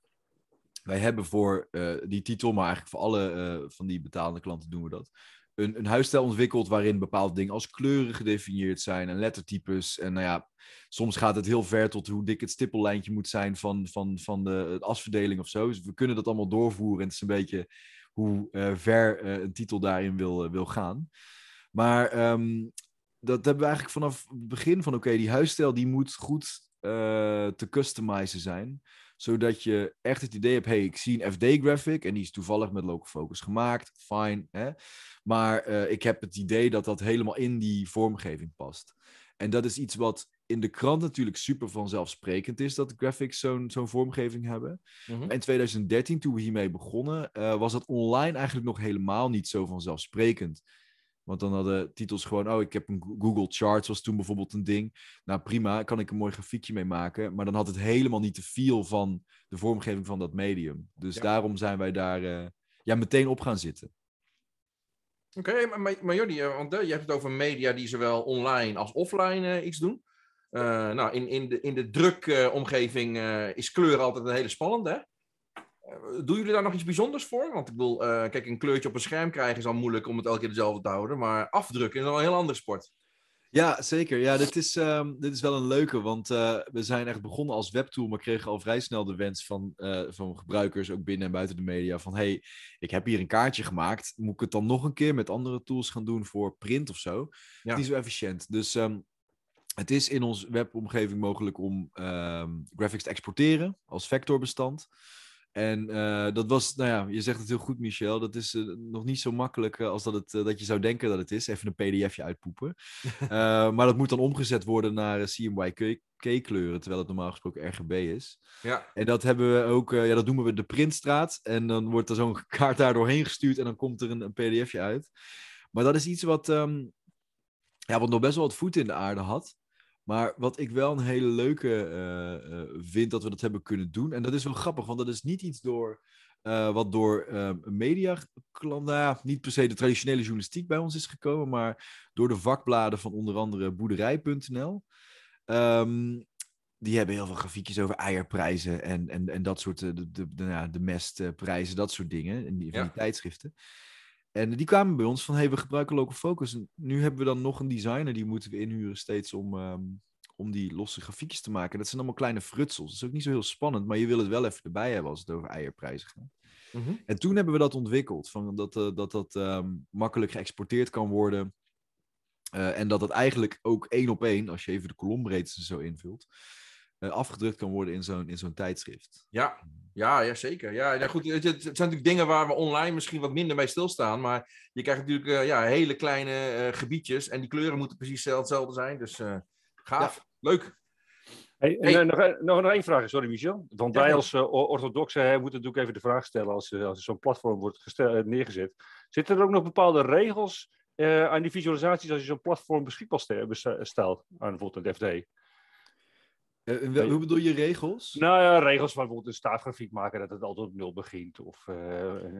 wij hebben voor eh, die titel, maar eigenlijk voor alle eh, van die betalende klanten doen we dat. Een, een huisstijl ontwikkeld waarin bepaalde dingen als kleuren gedefinieerd zijn en lettertypes. En nou ja, soms gaat het heel ver tot hoe dik het stippellijntje moet zijn van, van, van de, de asverdeling of zo. Dus we kunnen dat allemaal doorvoeren. En het is een beetje hoe eh, ver eh, een titel daarin wil, eh, wil gaan. Maar ehm, dat hebben we eigenlijk vanaf het begin van, oké, die huisstijl die moet goed te customizen zijn. Zodat je echt het idee hebt, hey, ik zie een FD-graphic en die is toevallig met Local Focus gemaakt. Fine, hè? Maar eh, ik heb het idee dat dat helemaal in die vormgeving past. En dat is iets wat in de krant natuurlijk super vanzelfsprekend is, dat graphics zo'n zo'n vormgeving hebben. Mhm. Maar in 2013, toen we hiermee begonnen, eh, was dat online eigenlijk nog helemaal niet zo vanzelfsprekend. Want dan hadden titels gewoon, oh, ik heb een Go- Google Charts, was toen bijvoorbeeld een ding. Nou prima, kan ik een mooi grafiekje mee maken. Maar dan had het helemaal niet de feel van de vormgeving van dat medium. Dus Ja. daarom zijn wij daar eh, ja, meteen op gaan zitten. Oké, maar, maar, maar Jordi, eh, want eh, je hebt het over media die zowel online als offline iets doen. Nou, in, in de, in de drukomgeving eh, is kleur altijd een hele spannende. Eh, doen jullie daar nog iets bijzonders voor? Want ik bedoel, eh, kijk, een kleurtje op een scherm krijgen is al moeilijk om het elke keer dezelfde te houden. Maar afdrukken is al een heel andere sport. Ja, zeker. Ja, dit is, ehm, dit is wel een leuke, want eh, we zijn echt begonnen als webtool, maar kregen al vrij snel de wens van, van gebruikers, ook binnen en buiten de media, van hey, ik heb hier een kaartje gemaakt, moet ik het dan nog een keer met andere tools gaan doen voor print of zo? Ja. Niet zo efficiënt. Dus ehm, het is in onze webomgeving mogelijk om ehm, graphics te exporteren als vectorbestand. En eh, dat was, nou ja, je zegt het heel goed, Michel. Dat is eh, nog niet zo makkelijk eh, als dat, het, dat je zou denken dat het is. Even een pdfje uitpoepen. Maar dat moet dan omgezet worden naar CMYK-kleuren, terwijl het normaal gesproken RGB is. Ja, En dat hebben we ook, ja, dat noemen we de printstraat. En dan wordt er zo'n kaart daar doorheen gestuurd en dan komt er een, een pdfje uit. Maar dat is iets wat, ehm, ja, wat nog best wel wat voet in de aarde had. Maar wat ik wel een hele leuke eh, eh, vind dat we dat hebben kunnen doen. En dat is wel grappig, want dat is niet iets door, eh, wat door eh, media, nou ja, niet per se de traditionele journalistiek bij ons is gekomen, maar door de vakbladen van onder andere boerderij.nl. Ehm, die hebben heel veel grafiekjes over eierprijzen en, en, en dat soort, de, de, de, ja, de mestprijzen, dat soort dingen, in die, van Ja. die tijdschriften. En die kwamen bij ons van, hey, we gebruiken Local Focus. En nu hebben we dan nog een designer, die moeten we inhuren steeds om, ehm, om die losse grafiekjes te maken. Dat zijn allemaal kleine frutsels. Dat is ook niet zo heel spannend, maar je wil het wel even erbij hebben als het over eierprijzen gaat. Mhm. En toen hebben we dat ontwikkeld, van dat eh, dat, dat ehm, makkelijk geëxporteerd kan worden. Eh, en dat het eigenlijk ook één op één, als je even de kolombreedte zo invult, afgedrukt kan worden in zo'n in zo'n tijdschrift. Ja, ja, ja zeker. Ja, ja, goed, het, het zijn natuurlijk dingen waar we online misschien wat minder bij stilstaan. Maar je krijgt natuurlijk eh, ja, hele kleine eh, gebiedjes. En die kleuren moeten precies hetzelfde zijn. Dus eh, gaaf. Leuk. Hey, eh, nog, een- nog, nog één vraag, sorry Michel. Want Ja, wij als uh, orthodoxen hè, moeten natuurlijk even de vraag stellen als, eh, als zo'n platform wordt gestel- eh, neergezet. Zitten er ook nog bepaalde regels eh, aan die visualisaties als je zo'n platform beschikbaar stelt aan bijvoorbeeld het FD? Eh. Hoe bedoel je regels? Nou ja, regels bijvoorbeeld een staafgrafiek maken dat het altijd op nul begint. Of eh,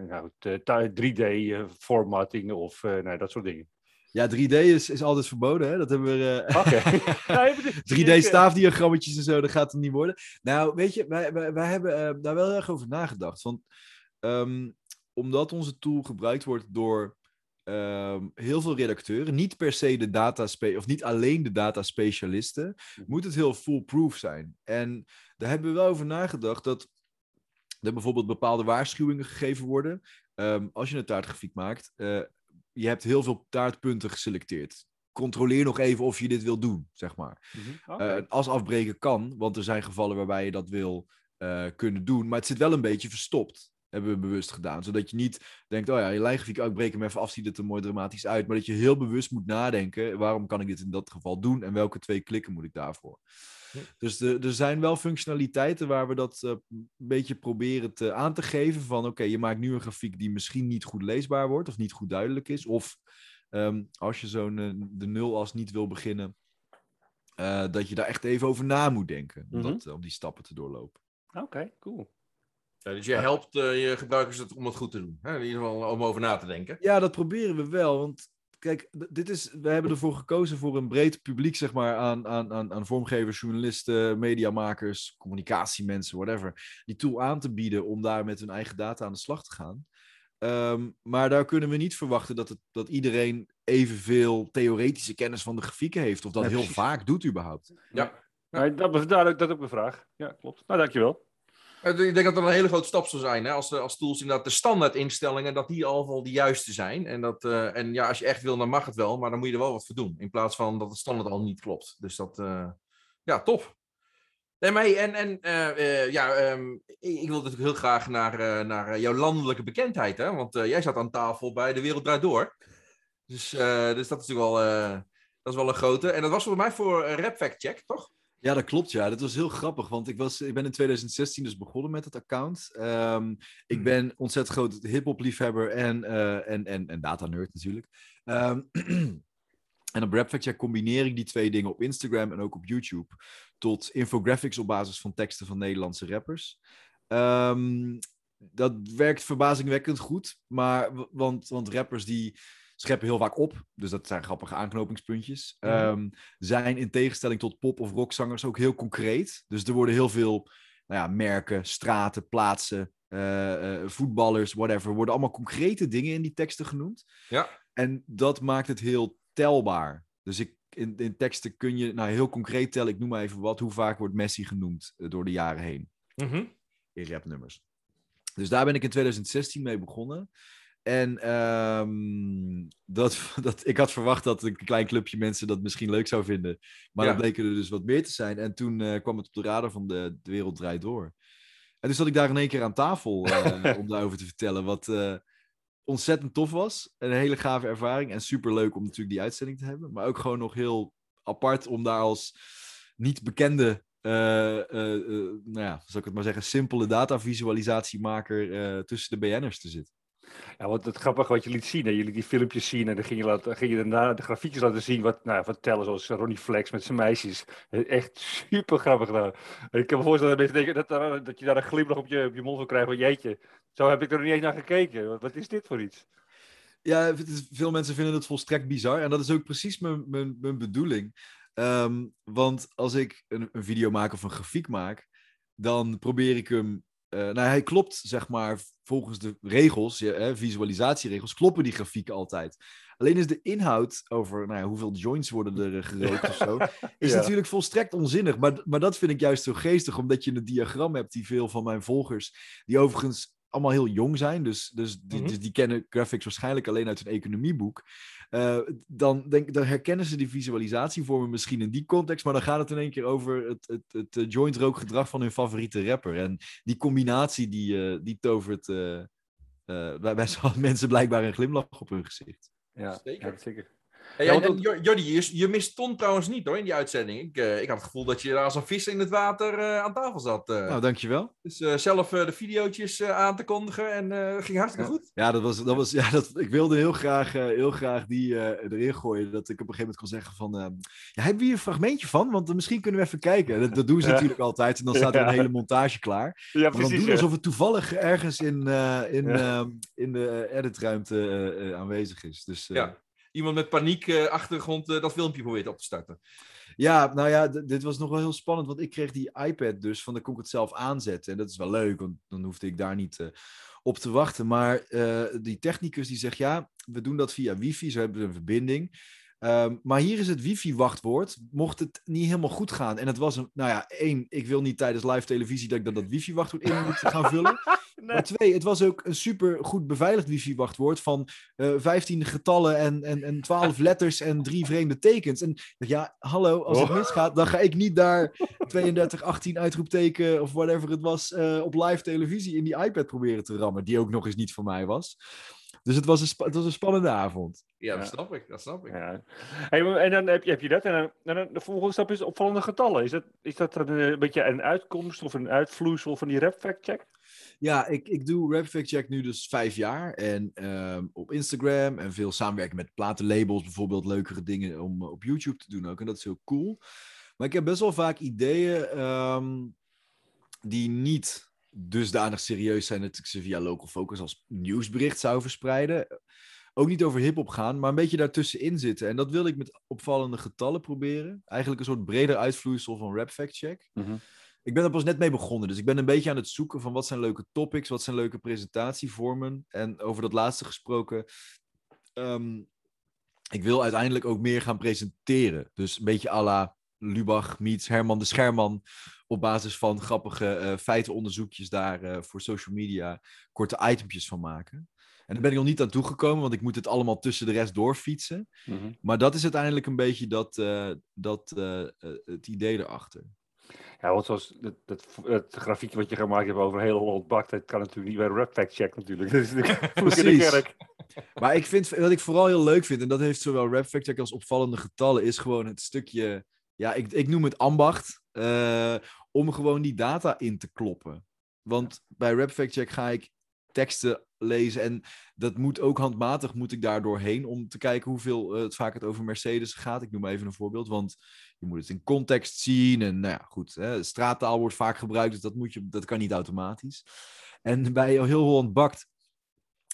nou, t- t- 3D-formatting of eh, nou, dat soort dingen. Ja, 3D is, is altijd verboden, hè? Dat hebben we... dit- 3D-staafdiagrammetjes en zo, dat gaat het niet worden. Nou, weet je, wij, wij, wij hebben daar wel heel erg over nagedacht. Want ehm, omdat onze tool gebruikt wordt door ehm, heel veel redacteuren, niet per se de data of niet alleen de data specialisten, moet het heel foolproof zijn. En daar hebben we wel over nagedacht dat er bijvoorbeeld bepaalde waarschuwingen gegeven worden. Ehm, als je een taartgrafiek maakt, eh, je hebt heel veel taartpunten geselecteerd. Controleer nog even of je dit wil doen, zeg maar. Mhm. Eh, als afbreken kan, want er zijn gevallen waarbij je dat wil eh, kunnen doen. Maar het zit wel een beetje verstopt. Hebben we bewust gedaan. Zodat je niet denkt, oh ja, je lijngrafiek, oh, ik breek hem even af, ziet het er mooi dramatisch uit. Maar dat je heel bewust moet nadenken, waarom kan ik dit in dat geval doen? En welke twee klikken moet ik daarvoor? Ja. Dus de, er zijn wel functionaliteiten waar we dat eh, een beetje proberen te, aan te geven. Van oké, je maakt nu een grafiek die misschien niet goed leesbaar wordt of niet goed duidelijk is. Of ehm, als je zo'n eh, de nulas niet wil beginnen, eh, dat je daar echt even over na moet denken. Om, Mhm. dat, om die stappen te doorlopen. Oké, cool. Ja, dus je helpt eh, je gebruikers het om het goed te doen. Hè? In ieder geval om over na te denken. Ja, dat proberen we wel. Want kijk, dit is, we hebben ervoor gekozen voor een breed publiek, zeg maar, aan, aan, aan, aan vormgevers, journalisten, mediamakers, communicatiemensen, whatever. Die tool aan te bieden om daar met hun eigen data aan de slag te gaan. Ehm, maar daar kunnen we niet verwachten dat, het, dat iedereen evenveel theoretische kennis van de grafieken heeft. Of dat heel vaak doet überhaupt. Ja. Nee, dat, be- daar, dat is ook mijn vraag. Ja, klopt. Nou, dankjewel. Eh, Ik denk dat dat een hele grote stap zou zijn. Hè? Als, de, als tools inderdaad de standaard instellingen, dat die al de juiste zijn. En, dat, eh, en ja, als je echt wil, dan mag het wel. Maar dan moet je er wel wat voor doen. In plaats van dat het standaard al niet klopt. Dus dat, eh, ja, tof. Nee, maar en, en ja, ehm, ik, wil natuurlijk heel graag naar, naar jouw landelijke bekendheid. Hè? Want jij zat aan tafel bij De Wereld Draait Door. Dus, dus dat is natuurlijk wel, dat is wel een grote. En dat was volgens mij voor Rap Fact Check, toch? Ja, dat klopt. Ja, dat was heel grappig, want ik, was, ik ben in 2016 dus begonnen met het account. Ehm, ik ben ontzettend groot hip-hop liefhebber en, eh, en, en, en data nerd natuurlijk. Ehm, en op Rap Fact Check combineer ik die twee dingen op Instagram en ook op YouTube tot infographics op basis van teksten van Nederlandse rappers. Ehm, dat werkt verbazingwekkend goed, maar want, want rappers die scheppen heel vaak op, dus dat zijn grappige aanknopingspuntjes. Ehm, zijn in tegenstelling tot pop- of rockzangers ook heel concreet. Dus er worden heel veel nou ja, merken, straten, plaatsen, eh, eh, voetballers, whatever, worden allemaal concrete dingen in die teksten genoemd. Ja. En dat maakt het heel telbaar. Dus ik, in, in teksten kun je nou heel concreet tellen, ik noem maar even wat, hoe vaak wordt Messi genoemd eh, door de jaren heen Mhm. in rapnummers. Dus daar ben ik in 2016 mee begonnen. En ehm, dat, dat, ik had verwacht dat een klein clubje mensen dat misschien leuk zou vinden. Maar Ja. dat bleken er dus wat meer te zijn. En toen eh, kwam het op de radar van de, de Wereld Draait Door. En dus zat ik daar in één keer aan tafel eh, om daarover te vertellen. Wat eh, ontzettend tof was. Een hele gave ervaring. En super leuk om natuurlijk die uitzending te hebben. Maar ook gewoon nog heel apart om daar als niet bekende eh, eh, nou ja, zal ik het maar zeggen, simpele datavisualisatiemaker tussen de BN'ers te zitten. Ja, wat het grappig wat je liet zien. Hè? Jullie die filmpjes zien en dan ging je, laten, ging je daarna de grafiekjes laten zien. Wat, nou, wat tellen zoals Ronnie Flex met zijn meisjes. Echt super grappig gedaan. Ik kan me voorstellen dat mensen denken dat, dat je daar een glimlach op je, op je mond wil krijgen. Van jeetje, zo heb ik er niet eens naar gekeken. Wat, is dit voor iets? Ja, veel mensen vinden het volstrekt bizar. En dat is ook precies mijn, mijn, mijn bedoeling. Ehm, want als ik een, een video maak of een grafiek maak, dan probeer ik hem. Eh, nou, hij klopt, zeg maar, volgens de regels, visualisatieregels, kloppen die grafieken altijd. Alleen is de inhoud over nou ja, hoeveel joints worden er eh, gerookt of zo, is Ja. natuurlijk volstrekt onzinnig. Maar, maar dat vind ik juist zo geestig, omdat je een diagram hebt die veel van mijn volgers, die overigens allemaal heel jong zijn, dus, dus, die- Mhm. dus die kennen graphics waarschijnlijk alleen uit een economieboek. Eh, dan, denk, dan herkennen ze die visualisatievormen misschien in die context, maar dan gaat het in één keer over het, het, het, eh, joint rookgedrag van hun favoriete rapper. En die combinatie die, eh, die tovert eh, eh, bij, mensen blijkbaar een glimlach op hun gezicht. Ja, Zeker. ja, zeker. Hey, en, en Jordi, je, je mist Ton trouwens niet hoor in die uitzending. Ik, eh, ik had het gevoel dat je daar als een vis in het water eh, aan tafel zat. eh. Nou, dankjewel. Dus zelf de videootjes aan te kondigen en eh ging hartstikke goed. Ja, dat was, dat was, ja dat, ik wilde heel graag, heel graag die erin gooien. Dat ik op een gegeven moment kon zeggen van... ehm, ja, hebben we hier een fragmentje van? Want misschien kunnen we even kijken. Dat, dat doen ze Ja. natuurlijk altijd. En dan staat er een hele montage klaar. Ja, Maar dan precies. doen ja. alsof het toevallig ergens in, in, ehm, in de editruimte aanwezig is. Dus, Ja. Iemand met paniek eh, achtergrond eh, dat filmpje probeert op te starten. Ja, nou ja, dit was nog wel heel spannend, want ik kreeg die iPad dus, van dan kon ik het zelf aanzetten. En dat is wel leuk, want dan hoefde ik daar niet eh, op te wachten. Maar die technicus die zegt, ja, we doen dat via wifi, zo hebben we een verbinding. Ehm, maar hier is het wifi-wachtwoord, mocht het niet helemaal goed gaan. En het was een, nou ja, één, ik wil niet tijdens live televisie dat ik dat, dat wifi-wachtwoord in moet gaan vullen. Maar twee, het was ook een super goed beveiligd wifi-wachtwoord van eh 15 getallen en, en, en 12 letters en drie vreemde tekens. En ik dacht, ja, hallo, als het Oh. misgaat, dan ga ik niet daar 32, 18 uitroepteken of whatever het was eh, op live televisie in die iPad proberen te rammen, die ook nog eens niet voor mij was. Dus het was een, spa- het was een spannende avond. Ja, dat Ja. snap ik. Dat snap ik. Ja. Hey, en dan heb je, heb je dat. En dan, en dan de volgende stap is opvallende getallen. Is dat, is dat eh, een beetje een uitkomst of een uitvloeisel van die rap fact check? Ja, ik, ik doe Rap Fact Check nu dus vijf jaar. En ehm, op Instagram en veel samenwerken met platenlabels, bijvoorbeeld leukere dingen om eh, op YouTube te doen ook. En dat is heel cool. Maar ik heb best wel vaak ideeën ehm, die niet dusdanig serieus zijn dat ik ze via Local Focus als nieuwsbericht zou verspreiden. Ook niet over hip-hop gaan, maar een beetje daartussenin zitten. En dat wil ik met opvallende getallen proberen. Eigenlijk een soort breder uitvloeisel van Rap Fact Check. Ik ben er pas net mee begonnen, dus ik ben een beetje aan het zoeken van wat zijn leuke topics, wat zijn leuke presentatievormen. En over dat laatste gesproken, ehm, ik wil uiteindelijk ook meer gaan presenteren. Dus een beetje à la Lubach meets Herman de Scherman, op basis van grappige eh, feitenonderzoekjes daar eh, voor social media korte itempjes van maken. En daar ben ik nog niet aan toegekomen, want ik moet het allemaal tussen de rest doorfietsen. Maar dat is uiteindelijk een beetje dat, eh, dat, het idee erachter. Ja, want zoals het, het, het grafiekje wat je gemaakt hebt over heel Holland bakt, dat kan natuurlijk niet bij Rap Fact Check natuurlijk. Dat is de Precies. Maar ik vind, wat ik vooral heel leuk vind, en dat heeft zowel Rap Fact Check als opvallende getallen, is gewoon het stukje, ja, ik, ik noem het ambacht, eh, om gewoon die data in te kloppen. Want bij Rap Fact Check ga ik teksten lezen en dat moet ook handmatig, moet ik daar doorheen om te kijken hoeveel eh, het vaak het over Mercedes gaat. Ik noem even een voorbeeld, want je moet het in context zien en nou ja, goed, hè, straattaal wordt vaak gebruikt, dus dat, moet je, dat kan niet automatisch. En bij Heel Holland Bakt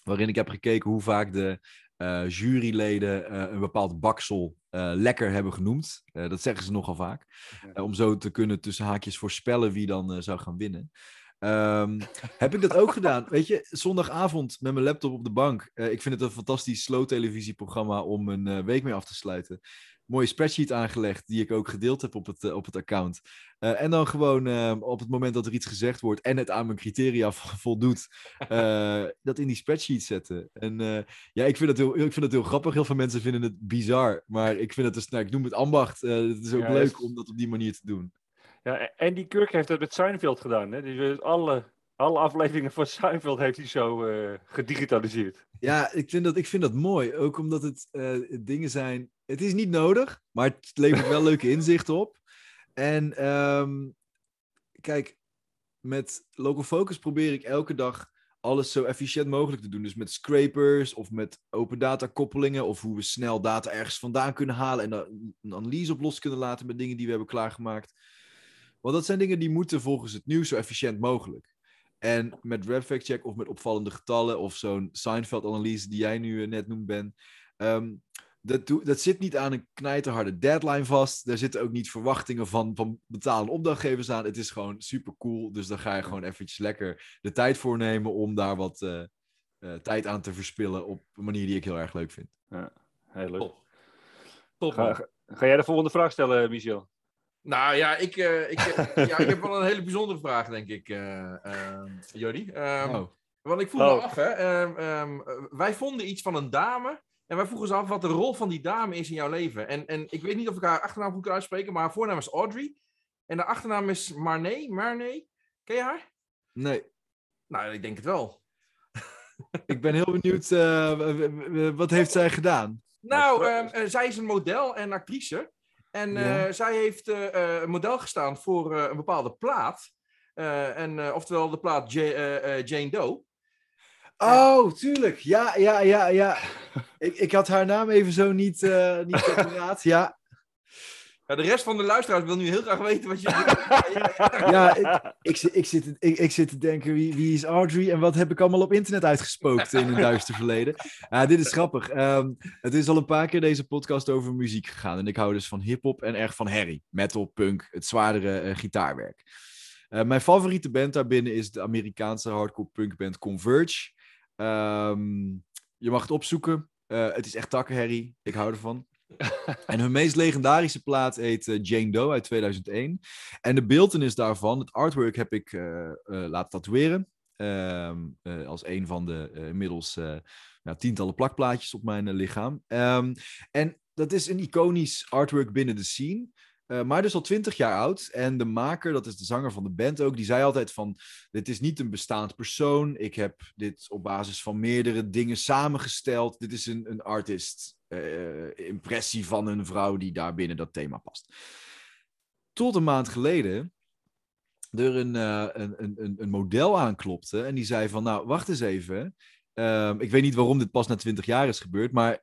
waarin ik heb gekeken hoe vaak de eh, juryleden eh, een bepaald baksel eh, lekker hebben genoemd. Dat zeggen ze nogal vaak. Om zo te kunnen tussen haakjes voorspellen wie dan zou gaan winnen. Ehm, heb ik dat ook gedaan? Weet je, zondagavond met mijn laptop op de bank. Ik vind het een fantastisch slow televisieprogramma om een week mee af te sluiten. Mooie spreadsheet aangelegd, die ik ook gedeeld heb op het, eh, op het account. Eh, en dan gewoon eh, op het moment dat er iets gezegd wordt en het aan mijn criteria vo- voldoet, eh, dat in die spreadsheet zetten. En ja, ik vind, het heel, ik vind het heel grappig. Heel veel mensen vinden het bizar, maar ik vind het dus, nou, ik noem het ambacht. Het is ook Ja, leuk is- om dat op die manier te doen. Ja, en die Kirk heeft dat met Seinfeld gedaan. Hè? Dus alle, alle afleveringen van Seinfeld heeft hij zo gedigitaliseerd. Ja, ik vind dat, ik vind dat mooi. Ook omdat het dingen zijn. Het is niet nodig, maar het levert wel leuke inzichten op. En ehm, kijk, met Local Focus probeer ik elke dag alles zo efficiënt mogelijk te doen. Dus met scrapers of met open data koppelingen. Of hoe we snel data ergens vandaan kunnen halen. En een analyse op los kunnen laten met dingen die we hebben klaargemaakt. Want dat zijn dingen die moeten volgens het nieuws zo efficiënt mogelijk. En met Fact Check of met opvallende getallen of zo'n Seinfeld-analyse die jij nu eh, net noemt, Ben. ehm, dat, dat zit niet aan een knijterharde deadline vast. Daar zitten ook niet verwachtingen van, van betalende opdrachtgevers aan. Het is gewoon super cool. Dus dan ga je gewoon eventjes lekker de tijd voor nemen om daar wat eh, eh, tijd aan te verspillen op een manier die ik heel erg leuk vind. Heel leuk. Top. Ga, jij de volgende vraag stellen, Michel? Nou ja, ik, eh, ik, eh, ja, ik heb wel een hele bijzondere vraag, denk ik, eh eh Jordi. Ehm, Oh. Want ik vroeg me Oh. af, hè. ehm, ehm, wij vonden iets van een dame. En wij vroegen ons af wat de rol van die dame is in jouw leven. En, en ik weet niet of ik haar achternaam goed kan uitspreken, maar haar voornaam is Audrey. En de achternaam is Marnay. Marnay. Ken je haar? Nee. Nou, ik denk het wel. Ik ben heel benieuwd, eh, wat heeft zij gedaan? Nou, ehm, eh, zij is een model en actrice. En eh, Ja. zij heeft eh, model gestaan voor een bepaalde plaat. En, oftewel de plaat eh, Jane Doe. Oh, tuurlijk. Ja, ja, ja, ja. Ik, ik had haar naam even zo niet, eh niet op de raad. Ja, Ja, de rest van de luisteraars wil nu heel graag weten wat je... ja ik, ik, zit- ik, zit, ik, ik zit te denken, wie, wie is Audrey en wat heb ik allemaal op internet uitgespookt in een duister verleden? Ja, dit is grappig. Ehm, het is al een paar keer deze podcast over muziek gegaan. En ik hou dus van hip-hop en erg van herrie. Metal, punk, het zwaardere eh, gitaarwerk. Eh, mijn favoriete band daarbinnen is de Amerikaanse hardcore punkband Converge. Ehm, je mag het opzoeken. Eh, het is echt takkenherrie. Ik hou ervan. en hun meest legendarische plaat heet eh, Jane Doe uit 2001. En de beeldenis daarvan, het artwork, heb ik eh, laten tatoeëren. Ehm, eh, als een van de inmiddels nou, tientallen plakplaatjes op mijn lichaam. Ehm, en dat is een iconisch artwork binnen de scene. Eh, maar dus al twintig jaar oud. En de maker, dat is de zanger van de band ook, die zei altijd van... Dit is niet een bestaand persoon. Ik heb dit op basis van meerdere dingen samengesteld. Dit is een, een artist. eh, impressie van een vrouw die daar binnen dat thema past. Tot een maand geleden er een, eh, een, een, een, model aanklopte. En die zei van, nou, wacht eens even. Ehm, ik weet niet waarom dit pas na twintig jaar is gebeurd, maar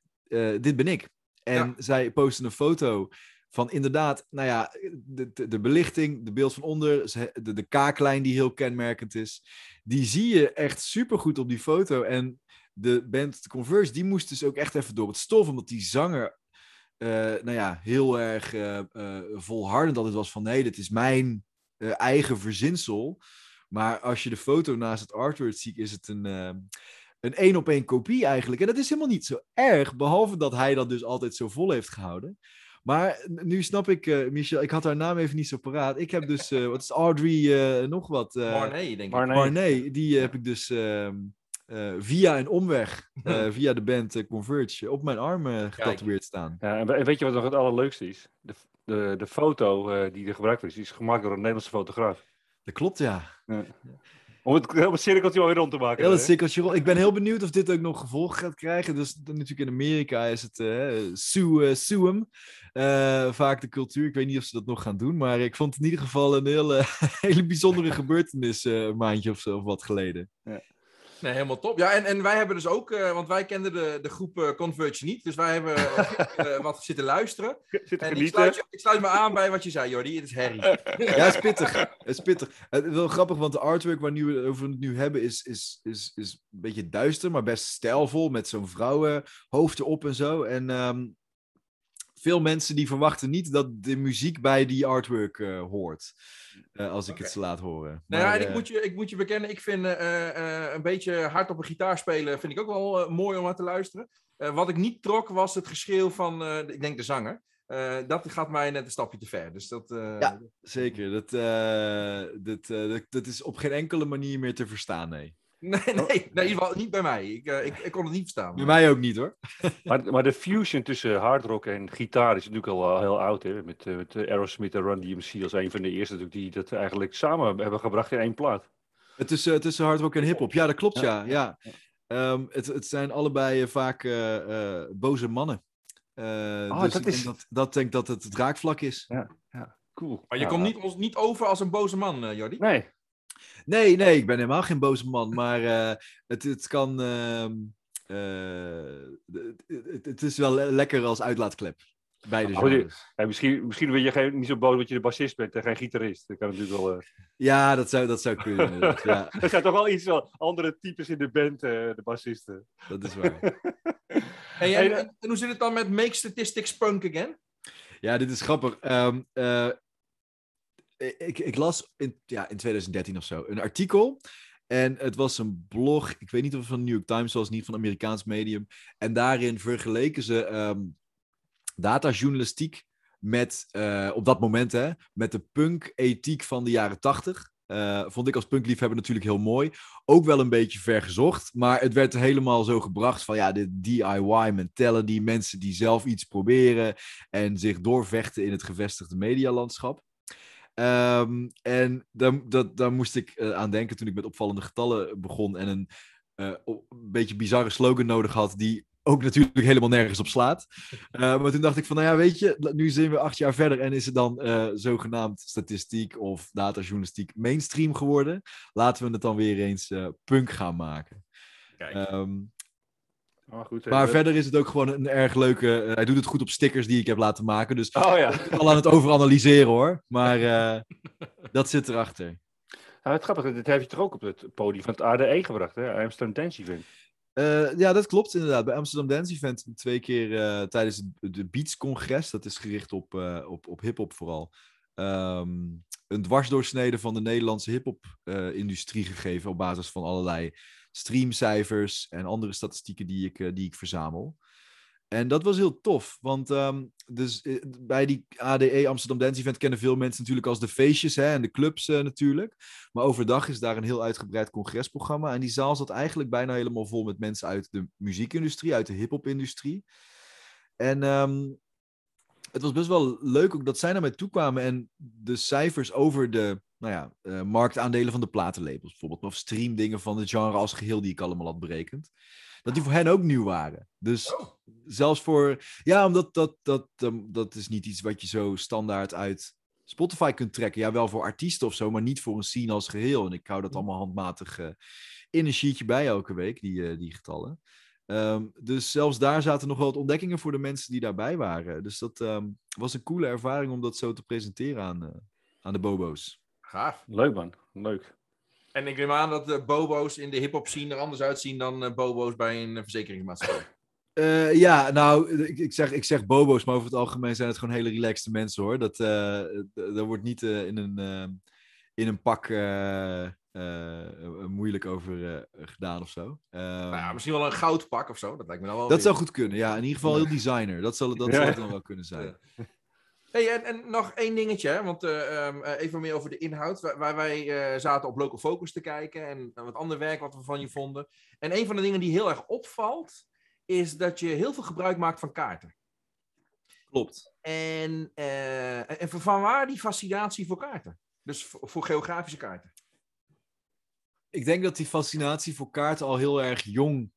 dit ben ik. En Ja. zij postte een foto van inderdaad, nou ja, de, de, de belichting, de beeld van onder, de, de kaaklijn die heel kenmerkend is. Die zie je echt supergoed op die foto. En de band The Converse, die moest dus ook echt even door het stof, omdat die zanger, eh, nou ja, heel erg eh, eh, volhardend altijd was van, nee, dit is mijn eigen verzinsel. Maar als je de foto naast het artwork ziet, is het een... een één op één kopie eigenlijk. En dat is helemaal niet zo erg, behalve dat hij dat dus altijd zo vol heeft gehouden. Maar nu snap ik, eh, Michel, ik had haar naam even niet zo paraat. Ik heb dus, eh, wat is Audrey, eh, nog wat? eh Marnay, denk ik. Maar nee. Marnay, die heb ik dus ehm, eh, via een omweg, eh, via de band Converge, op mijn arm getatoeëerd staan. Ja, en we- en weet je wat nog het allerleukste is? De, de, de foto eh, die er gebruikt wordt, die is gemaakt door een Nederlandse fotograaf. Dat klopt, ja. Om het, cirkeltje alweer rond te maken. Heel het cirkeltje rond. Ik ben heel benieuwd of dit ook nog gevolgen gaat krijgen. Dus natuurlijk in Amerika is het eh sue, eh. Eh, vaak de cultuur. Ik weet niet of ze dat nog gaan doen. Maar ik vond het in ieder geval een hele, hele bijzondere gebeurtenis een maandje of zo of wat geleden. Nee, helemaal top. Ja, en, en wij hebben dus ook, eh, want wij kenden de, de groep eh, Converge niet. Dus wij hebben eh, wat zitten luisteren. Zit te En ik sluit, je- ik sluit me aan bij wat je zei, Jordi. Het is Harry. Ja, het is pittig. Het is pittig. Het is wel grappig, want de artwork waar nu, we- over we het nu hebben is, is, is, is een beetje duister, maar best stijlvol. Met zo'n vrouwenhoofd erop en zo. En ehm, veel mensen die verwachten niet dat de muziek bij die artwork hoort. Eh, als ik het ze laat horen. Nou ja, en ik eh, moet, je, ik moet je bekennen, ik vind eh, eh, een beetje hard op een gitaar spelen, vind ik ook wel mooi om aan te luisteren. Eh, wat ik niet trok, was het geschreeuw van, eh, ik denk de zanger. Eh, dat gaat mij net een stapje te ver. Dus dat, eh, Ja. Zeker, dat, eh, dat, eh, dat, dat is op geen enkele manier meer te verstaan, nee. Nee, nee, nee, in ieder geval niet bij mij. Ik, eh, ik, ik kon het niet verstaan. Bij mij ook niet hoor. Maar, maar de fusion tussen hardrock en gitaar is natuurlijk al eh, heel oud. Hè? Met, eh, met eh, Aerosmith en Run DMC als een van de eerste natuurlijk die dat eigenlijk samen hebben gebracht in één plaat. Tussen, tussen hard rock en hip-hop. Ja, dat klopt, ja. Ja, ja. Ehm, het, het zijn allebei vaak eh, eh, boze mannen. Eh, Oh, dus dat ik is- denk dat, dat denk dat het het raakvlak is. Cool. Maar je Ja. komt niet, ons niet over als een boze man, eh Jordi. Nee. Nee, nee, ik ben helemaal geen boze man. Maar eh, het, het kan. ehm, eh, het, het, is wel le- lekker als uitlaatklep. Beide Oh. Ja, misschien, misschien ben je geen, niet zo boos dat je de bassist bent en geen gitarist. Dat kan natuurlijk wel. eh. Ja, dat zou, dat zou kunnen. Ja, Er zijn toch wel iets wel andere types in de band, eh, de bassisten. dat is waar. Hey, en, en, en hoe zit het dan met Make Statistics Punk Again? Ja, dit is grappig. Ehm, eh, ik, ik las in, ja, in 2013 of zo een artikel. En het was een blog, ik weet niet of het van de New York Times was, niet van een Amerikaans medium. En daarin vergeleken ze ehm datajournalistiek met, eh, op dat moment, hè, met de punk-ethiek van de jaren 80. Eh, vond ik als punkliefhebber natuurlijk heel mooi. Ook wel een beetje vergezocht, maar het werd helemaal zo gebracht van ja, de DIY mentality, mensen die zelf iets proberen en zich doorvechten in het gevestigde medialandschap. Um, en daar, dat, daar moest ik uh, aan denken toen ik met opvallende getallen begon en een uh, een beetje bizarre slogan nodig had die ook natuurlijk helemaal nergens op slaat. Uh, maar toen dacht ik van, nou ja, weet je, nu zijn we acht jaar verder en is het dan zogenaamd statistiek of datajournalistiek mainstream geworden. Laten we het dan weer eens punk gaan maken. Kijk. Um, oh, goed, maar verder is het ook gewoon een erg leuke. hij doet het goed op stickers die ik heb laten maken. Dus oh, ja. ik ben al aan het overanalyseren hoor. Maar dat zit erachter. Nou, het grappige, dit heb je toch ook op het podium van het ADE gebracht, hè? Amsterdam Dance Event. Uh, ja, dat klopt inderdaad. Bij Amsterdam Dance Event twee keer tijdens het de Beats-congres. Dat is gericht op, op, op hip-hop vooral. Um, een dwarsdoorsnede van de Nederlandse hip-hop-industrie gegeven. op basis van allerlei streamcijfers en andere statistieken die ik, die ik verzamel. En dat was heel tof, want um, dus, eh, bij die ADE Amsterdam Dance Event kennen veel mensen natuurlijk als de feestjes hè, en de clubs uh, natuurlijk. Maar overdag is daar een heel uitgebreid congresprogramma. En die zaal zat eigenlijk bijna helemaal vol met mensen uit de muziekindustrie, uit de hip-hop-industrie. En um, het was best wel leuk ook dat zij naar mij toe kwamen en de cijfers over de nou ja, uh, marktaandelen van de platenlabels bijvoorbeeld, of streamdingen van het genre als geheel die ik allemaal had berekend dat die voor hen ook nieuw waren. Dus oh. zelfs voor. Ja, omdat dat, dat, dat, dat is niet iets wat je zo standaard uit Spotify kunt trekken. Ja, wel voor artiesten of zo, maar niet voor een scene als geheel. En ik hou dat allemaal handmatig uh, in een sheetje bij elke week, die, uh, die getallen. Um, dus zelfs daar zaten nog wel wat ontdekkingen voor de mensen die daarbij waren. Dus dat um, was een coole ervaring om dat zo te presenteren aan, aan de bobo's. Gaaf. Leuk man, leuk. En ik neem aan dat de bobo's in de hip-hop scene er anders uitzien dan uh, bobo's bij een uh, verzekeringsmaatschappij. Uh, ja, nou, ik, ik, zeg, ik zeg bobo's, maar over het algemeen zijn het gewoon hele relaxte mensen hoor. Dat, daar wordt niet in, een, in een pak moeilijk over gedaan of zo. Nou ja, misschien wel een goudpak of zo, dat lijkt me dan wel. Dat zou goed kunnen, ja. In ieder geval heel designer. Dat zal, dat ja. zou het dan wel kunnen zijn. Hey, en, en, nog één dingetje, want uh, um, even meer over de inhoud. Waar, wij uh, zaten op Local Focus te kijken en wat ander werk wat we van je vonden. En een van de dingen die heel erg opvalt, is dat je heel veel gebruik maakt van kaarten. Klopt. En, en van waar die fascinatie voor kaarten? Dus voor, voor, geografische kaarten. Ik denk dat die fascinatie voor kaarten al heel erg jong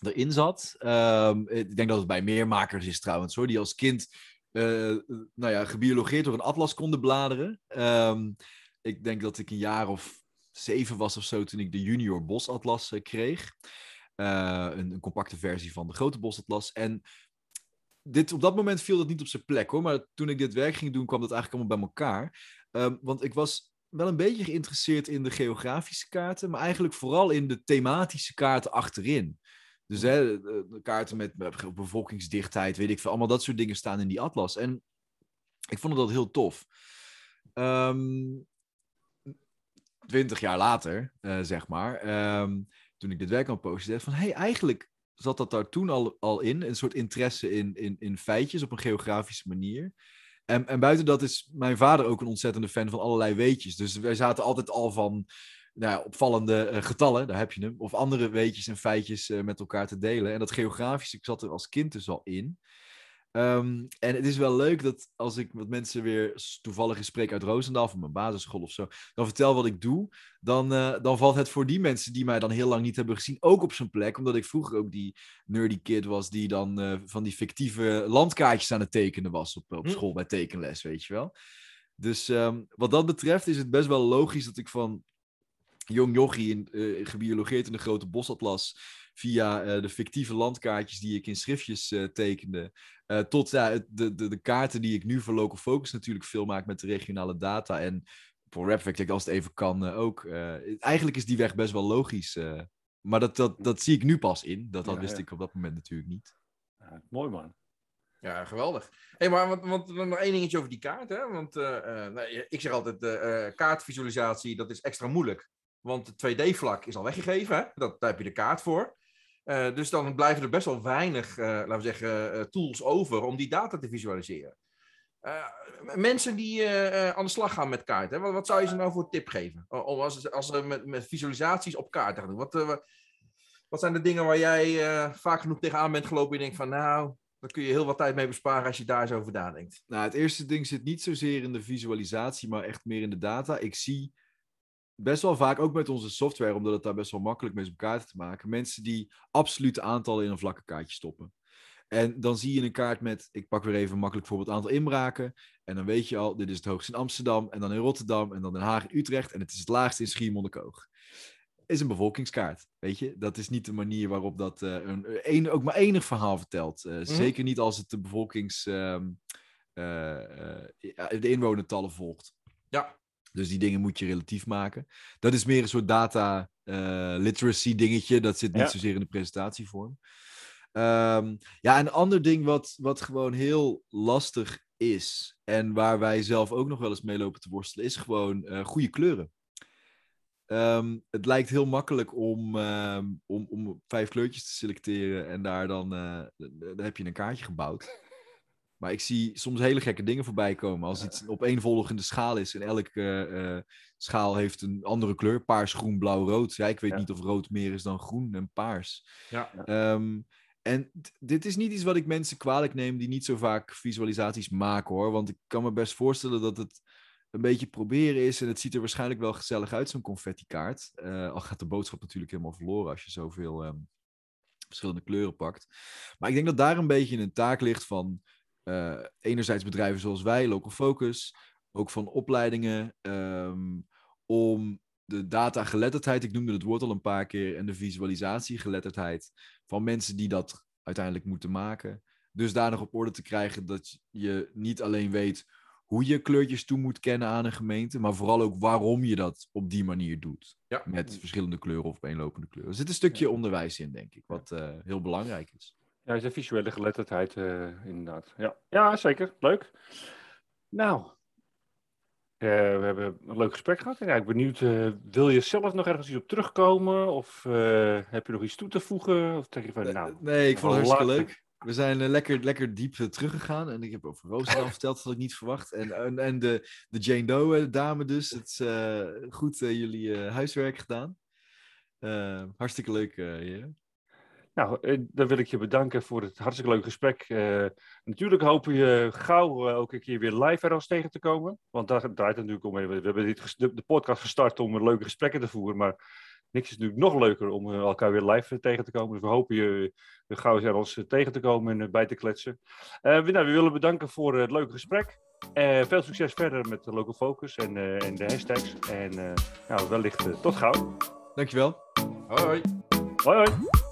erin zat. Um, ik denk dat het bij meer makers is trouwens, hoor, die als kind nou ja, gebiologeerd door een atlas konden bladeren. Um, ik denk dat ik een jaar of zeven was of zo toen ik de Junior Bosatlas uh, kreeg. Uh, een, compacte versie van de grote Bosatlas. En dit, op dat moment viel dat niet op zijn plek hoor. Maar toen ik dit werk ging doen, kwam dat eigenlijk allemaal bij elkaar. Um, want ik was wel een beetje geïnteresseerd in de geografische kaarten, maar eigenlijk vooral in de thematische kaarten achterin. Dus hè, de, kaarten met bevolkingsdichtheid, weet ik veel. Allemaal dat soort dingen staan in die atlas. En ik vond dat heel tof. Um, twintig jaar later, uh, zeg maar, um, toen ik dit werk aan postte, van hey, eigenlijk zat dat daar toen al, al in, een soort interesse in, in, in feitjes op een geografische manier. En, en buiten dat is mijn vader ook een ontzettende fan van allerlei weetjes. Dus wij zaten altijd al van nou, opvallende uh, getallen, daar heb je hem, of andere weetjes en feitjes uh, met elkaar te delen. En dat geografische, ik zat er als kind dus al in. Um, en het is wel leuk dat als ik met mensen weer toevallig in spreek uit Roosendaal, van mijn basisschool of zo, dan vertel wat ik doe, dan, uh, dan valt het voor die mensen die mij dan heel lang niet hebben gezien ook op zijn plek. Omdat ik vroeger ook die nerdy kid was die dan van die fictieve landkaartjes aan het tekenen was op, op hm. school bij tekenles, weet je wel. Dus um, wat dat betreft is het best wel logisch dat ik van jong jochie in, uh, gebiologeerd in de grote bosatlas via uh, de fictieve landkaartjes die ik in schriftjes uh, tekende, tot ja, de, de, de kaarten die ik nu voor Local Focus natuurlijk veel maak met de regionale data en voor RapFact, als het even kan, ook. eigenlijk is die weg best wel logisch, maar dat, dat, dat zie ik nu pas in. Dat, dat ja, wist ja. ik op dat moment natuurlijk niet. Ja, mooi man. Ja, geweldig. Hey, maar want, want, nog één dingetje over die kaart. Hè? Want nou, ik zeg altijd, kaartvisualisatie, dat is extra moeilijk. Want het 2D-vlak is al weggegeven, hè? Dat, daar heb je de kaart voor. Uh, dus dan blijven er best wel weinig, uh, laten we zeggen, uh, tools over om die data te visualiseren. Eh, mensen die eh, eh, aan de slag gaan met kaarten, wat, zou je ze nou voor tip geven? Om als, als ze met, met visualisaties op kaarten gaan doen. Wat, eh, wat, zijn de dingen waar jij eh, vaak genoeg tegenaan bent gelopen en denkt van nou, daar kun je heel wat tijd mee besparen als je daar eens over nadenkt. Nou, het eerste ding zit niet zozeer in de visualisatie, maar echt meer in de data. Ik zie best wel vaak, ook met onze software, omdat het daar best wel makkelijk mee is om kaarten te maken, mensen die absolute aantallen in een vlakke kaartje stoppen. En dan zie je een kaart met, ik pak weer even een makkelijk voorbeeld, aantal inbraken. En dan weet je al, dit is het hoogste in Amsterdam, en dan in Rotterdam, en dan Den Haag, Utrecht, en het is het laagste in Schiermonnikoog. Is een bevolkingskaart, weet je? Dat is niet de manier waarop dat eh, een, een, ook maar enig verhaal vertelt. Eh, Zeker niet als het de bevolkings... ehm, eh, de inwonertallen volgt. Ja. Dus die dingen moet je relatief maken. Dat is meer een soort data eh, literacy dingetje. Dat zit niet Ja. zozeer in de presentatievorm. Ehm, ja, een ander ding wat, wat gewoon heel lastig is. En waar wij zelf ook nog wel eens mee lopen te worstelen, is gewoon eh, goede kleuren. Ehm, het lijkt heel makkelijk om, ehm, om, om vijf kleurtjes te selecteren en daar dan, eh, dan heb je een kaartje gebouwd. Maar ik zie soms hele gekke dingen voorbij komen. Als iets een opeenvolgende schaal is en elke eh, eh, schaal heeft een andere kleur. Paars, groen, blauw, rood. Ja, ik weet Ja. niet of rood meer is dan groen en paars. Ja. Ehm, en dit is niet iets wat ik mensen kwalijk neem die niet zo vaak visualisaties maken hoor. Want ik kan me best voorstellen dat het een beetje proberen is. En het ziet er waarschijnlijk wel gezellig uit, zo'n confetti-kaart. Eh, al gaat de boodschap natuurlijk helemaal verloren als je zoveel ehm, verschillende kleuren pakt. Maar ik denk dat daar een beetje een taak ligt van eh, enerzijds bedrijven zoals wij, Local Focus, ook van opleidingen, ehm, om de datageletterdheid, ik noemde het woord al een paar keer, en de visualisatiegeletterdheid van mensen die dat uiteindelijk moeten maken, dus daar nog op orde te krijgen dat je niet alleen weet hoe je kleurtjes toe moet kennen aan een gemeente, maar vooral ook waarom je dat op die manier doet. Ja. Met verschillende kleuren of opeenlopende kleuren. Er zit een stukje onderwijs in, denk ik, wat eh, heel belangrijk is. Ja, is een visuele geletterdheid, eh, inderdaad. Ja. ja, zeker. Leuk. Nou, eh, we hebben een leuk gesprek gehad. En ja, ik ben benieuwd, eh, wil je zelf nog ergens iets op terugkomen? Of heb je nog iets toe te voegen? Of denk je van, nou, Nee, ik vond het hartstikke later. leuk. We zijn lekker, lekker diep teruggegaan. En ik heb over Roosendaal verteld, dat had ik niet verwacht. En, en, en de, de Jane Doe eh, dame dus. Het is goed jullie huiswerk gedaan. Hartstikke leuk, heren. Nou, eh, dan wil ik je bedanken voor het hartstikke leuke gesprek. Eh, natuurlijk hopen je gauw eh, ook een keer weer live ergens tegen te komen. Want daar draait het natuurlijk om. We hebben dit ges- de, de podcast gestart om leuke gesprekken te voeren. Maar niks is natuurlijk nog leuker om elkaar weer live tegen te komen. Dus we hopen je gauw eens ergens tegen te komen en bij te kletsen. Eh, we, nou, we willen bedanken voor het leuke gesprek. Eh, veel succes verder met de Local Focus en, eh, en de hashtags. En eh, nou, wellicht tot gauw. Dankjewel. Hoi. Hoi hoi.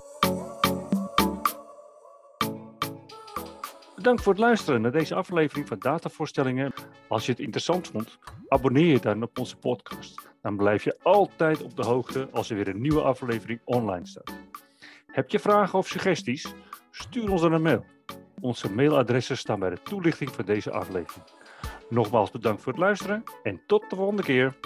Bedankt voor het luisteren naar deze aflevering van Datavoorstellingen. Als je het interessant vond, abonneer je dan op onze podcast. Dan blijf je altijd op de hoogte als er weer een nieuwe aflevering online staat. Heb je vragen of suggesties? Stuur ons dan een mail. Onze mailadressen staan bij de toelichting van deze aflevering. Nogmaals bedankt voor het luisteren en tot de volgende keer.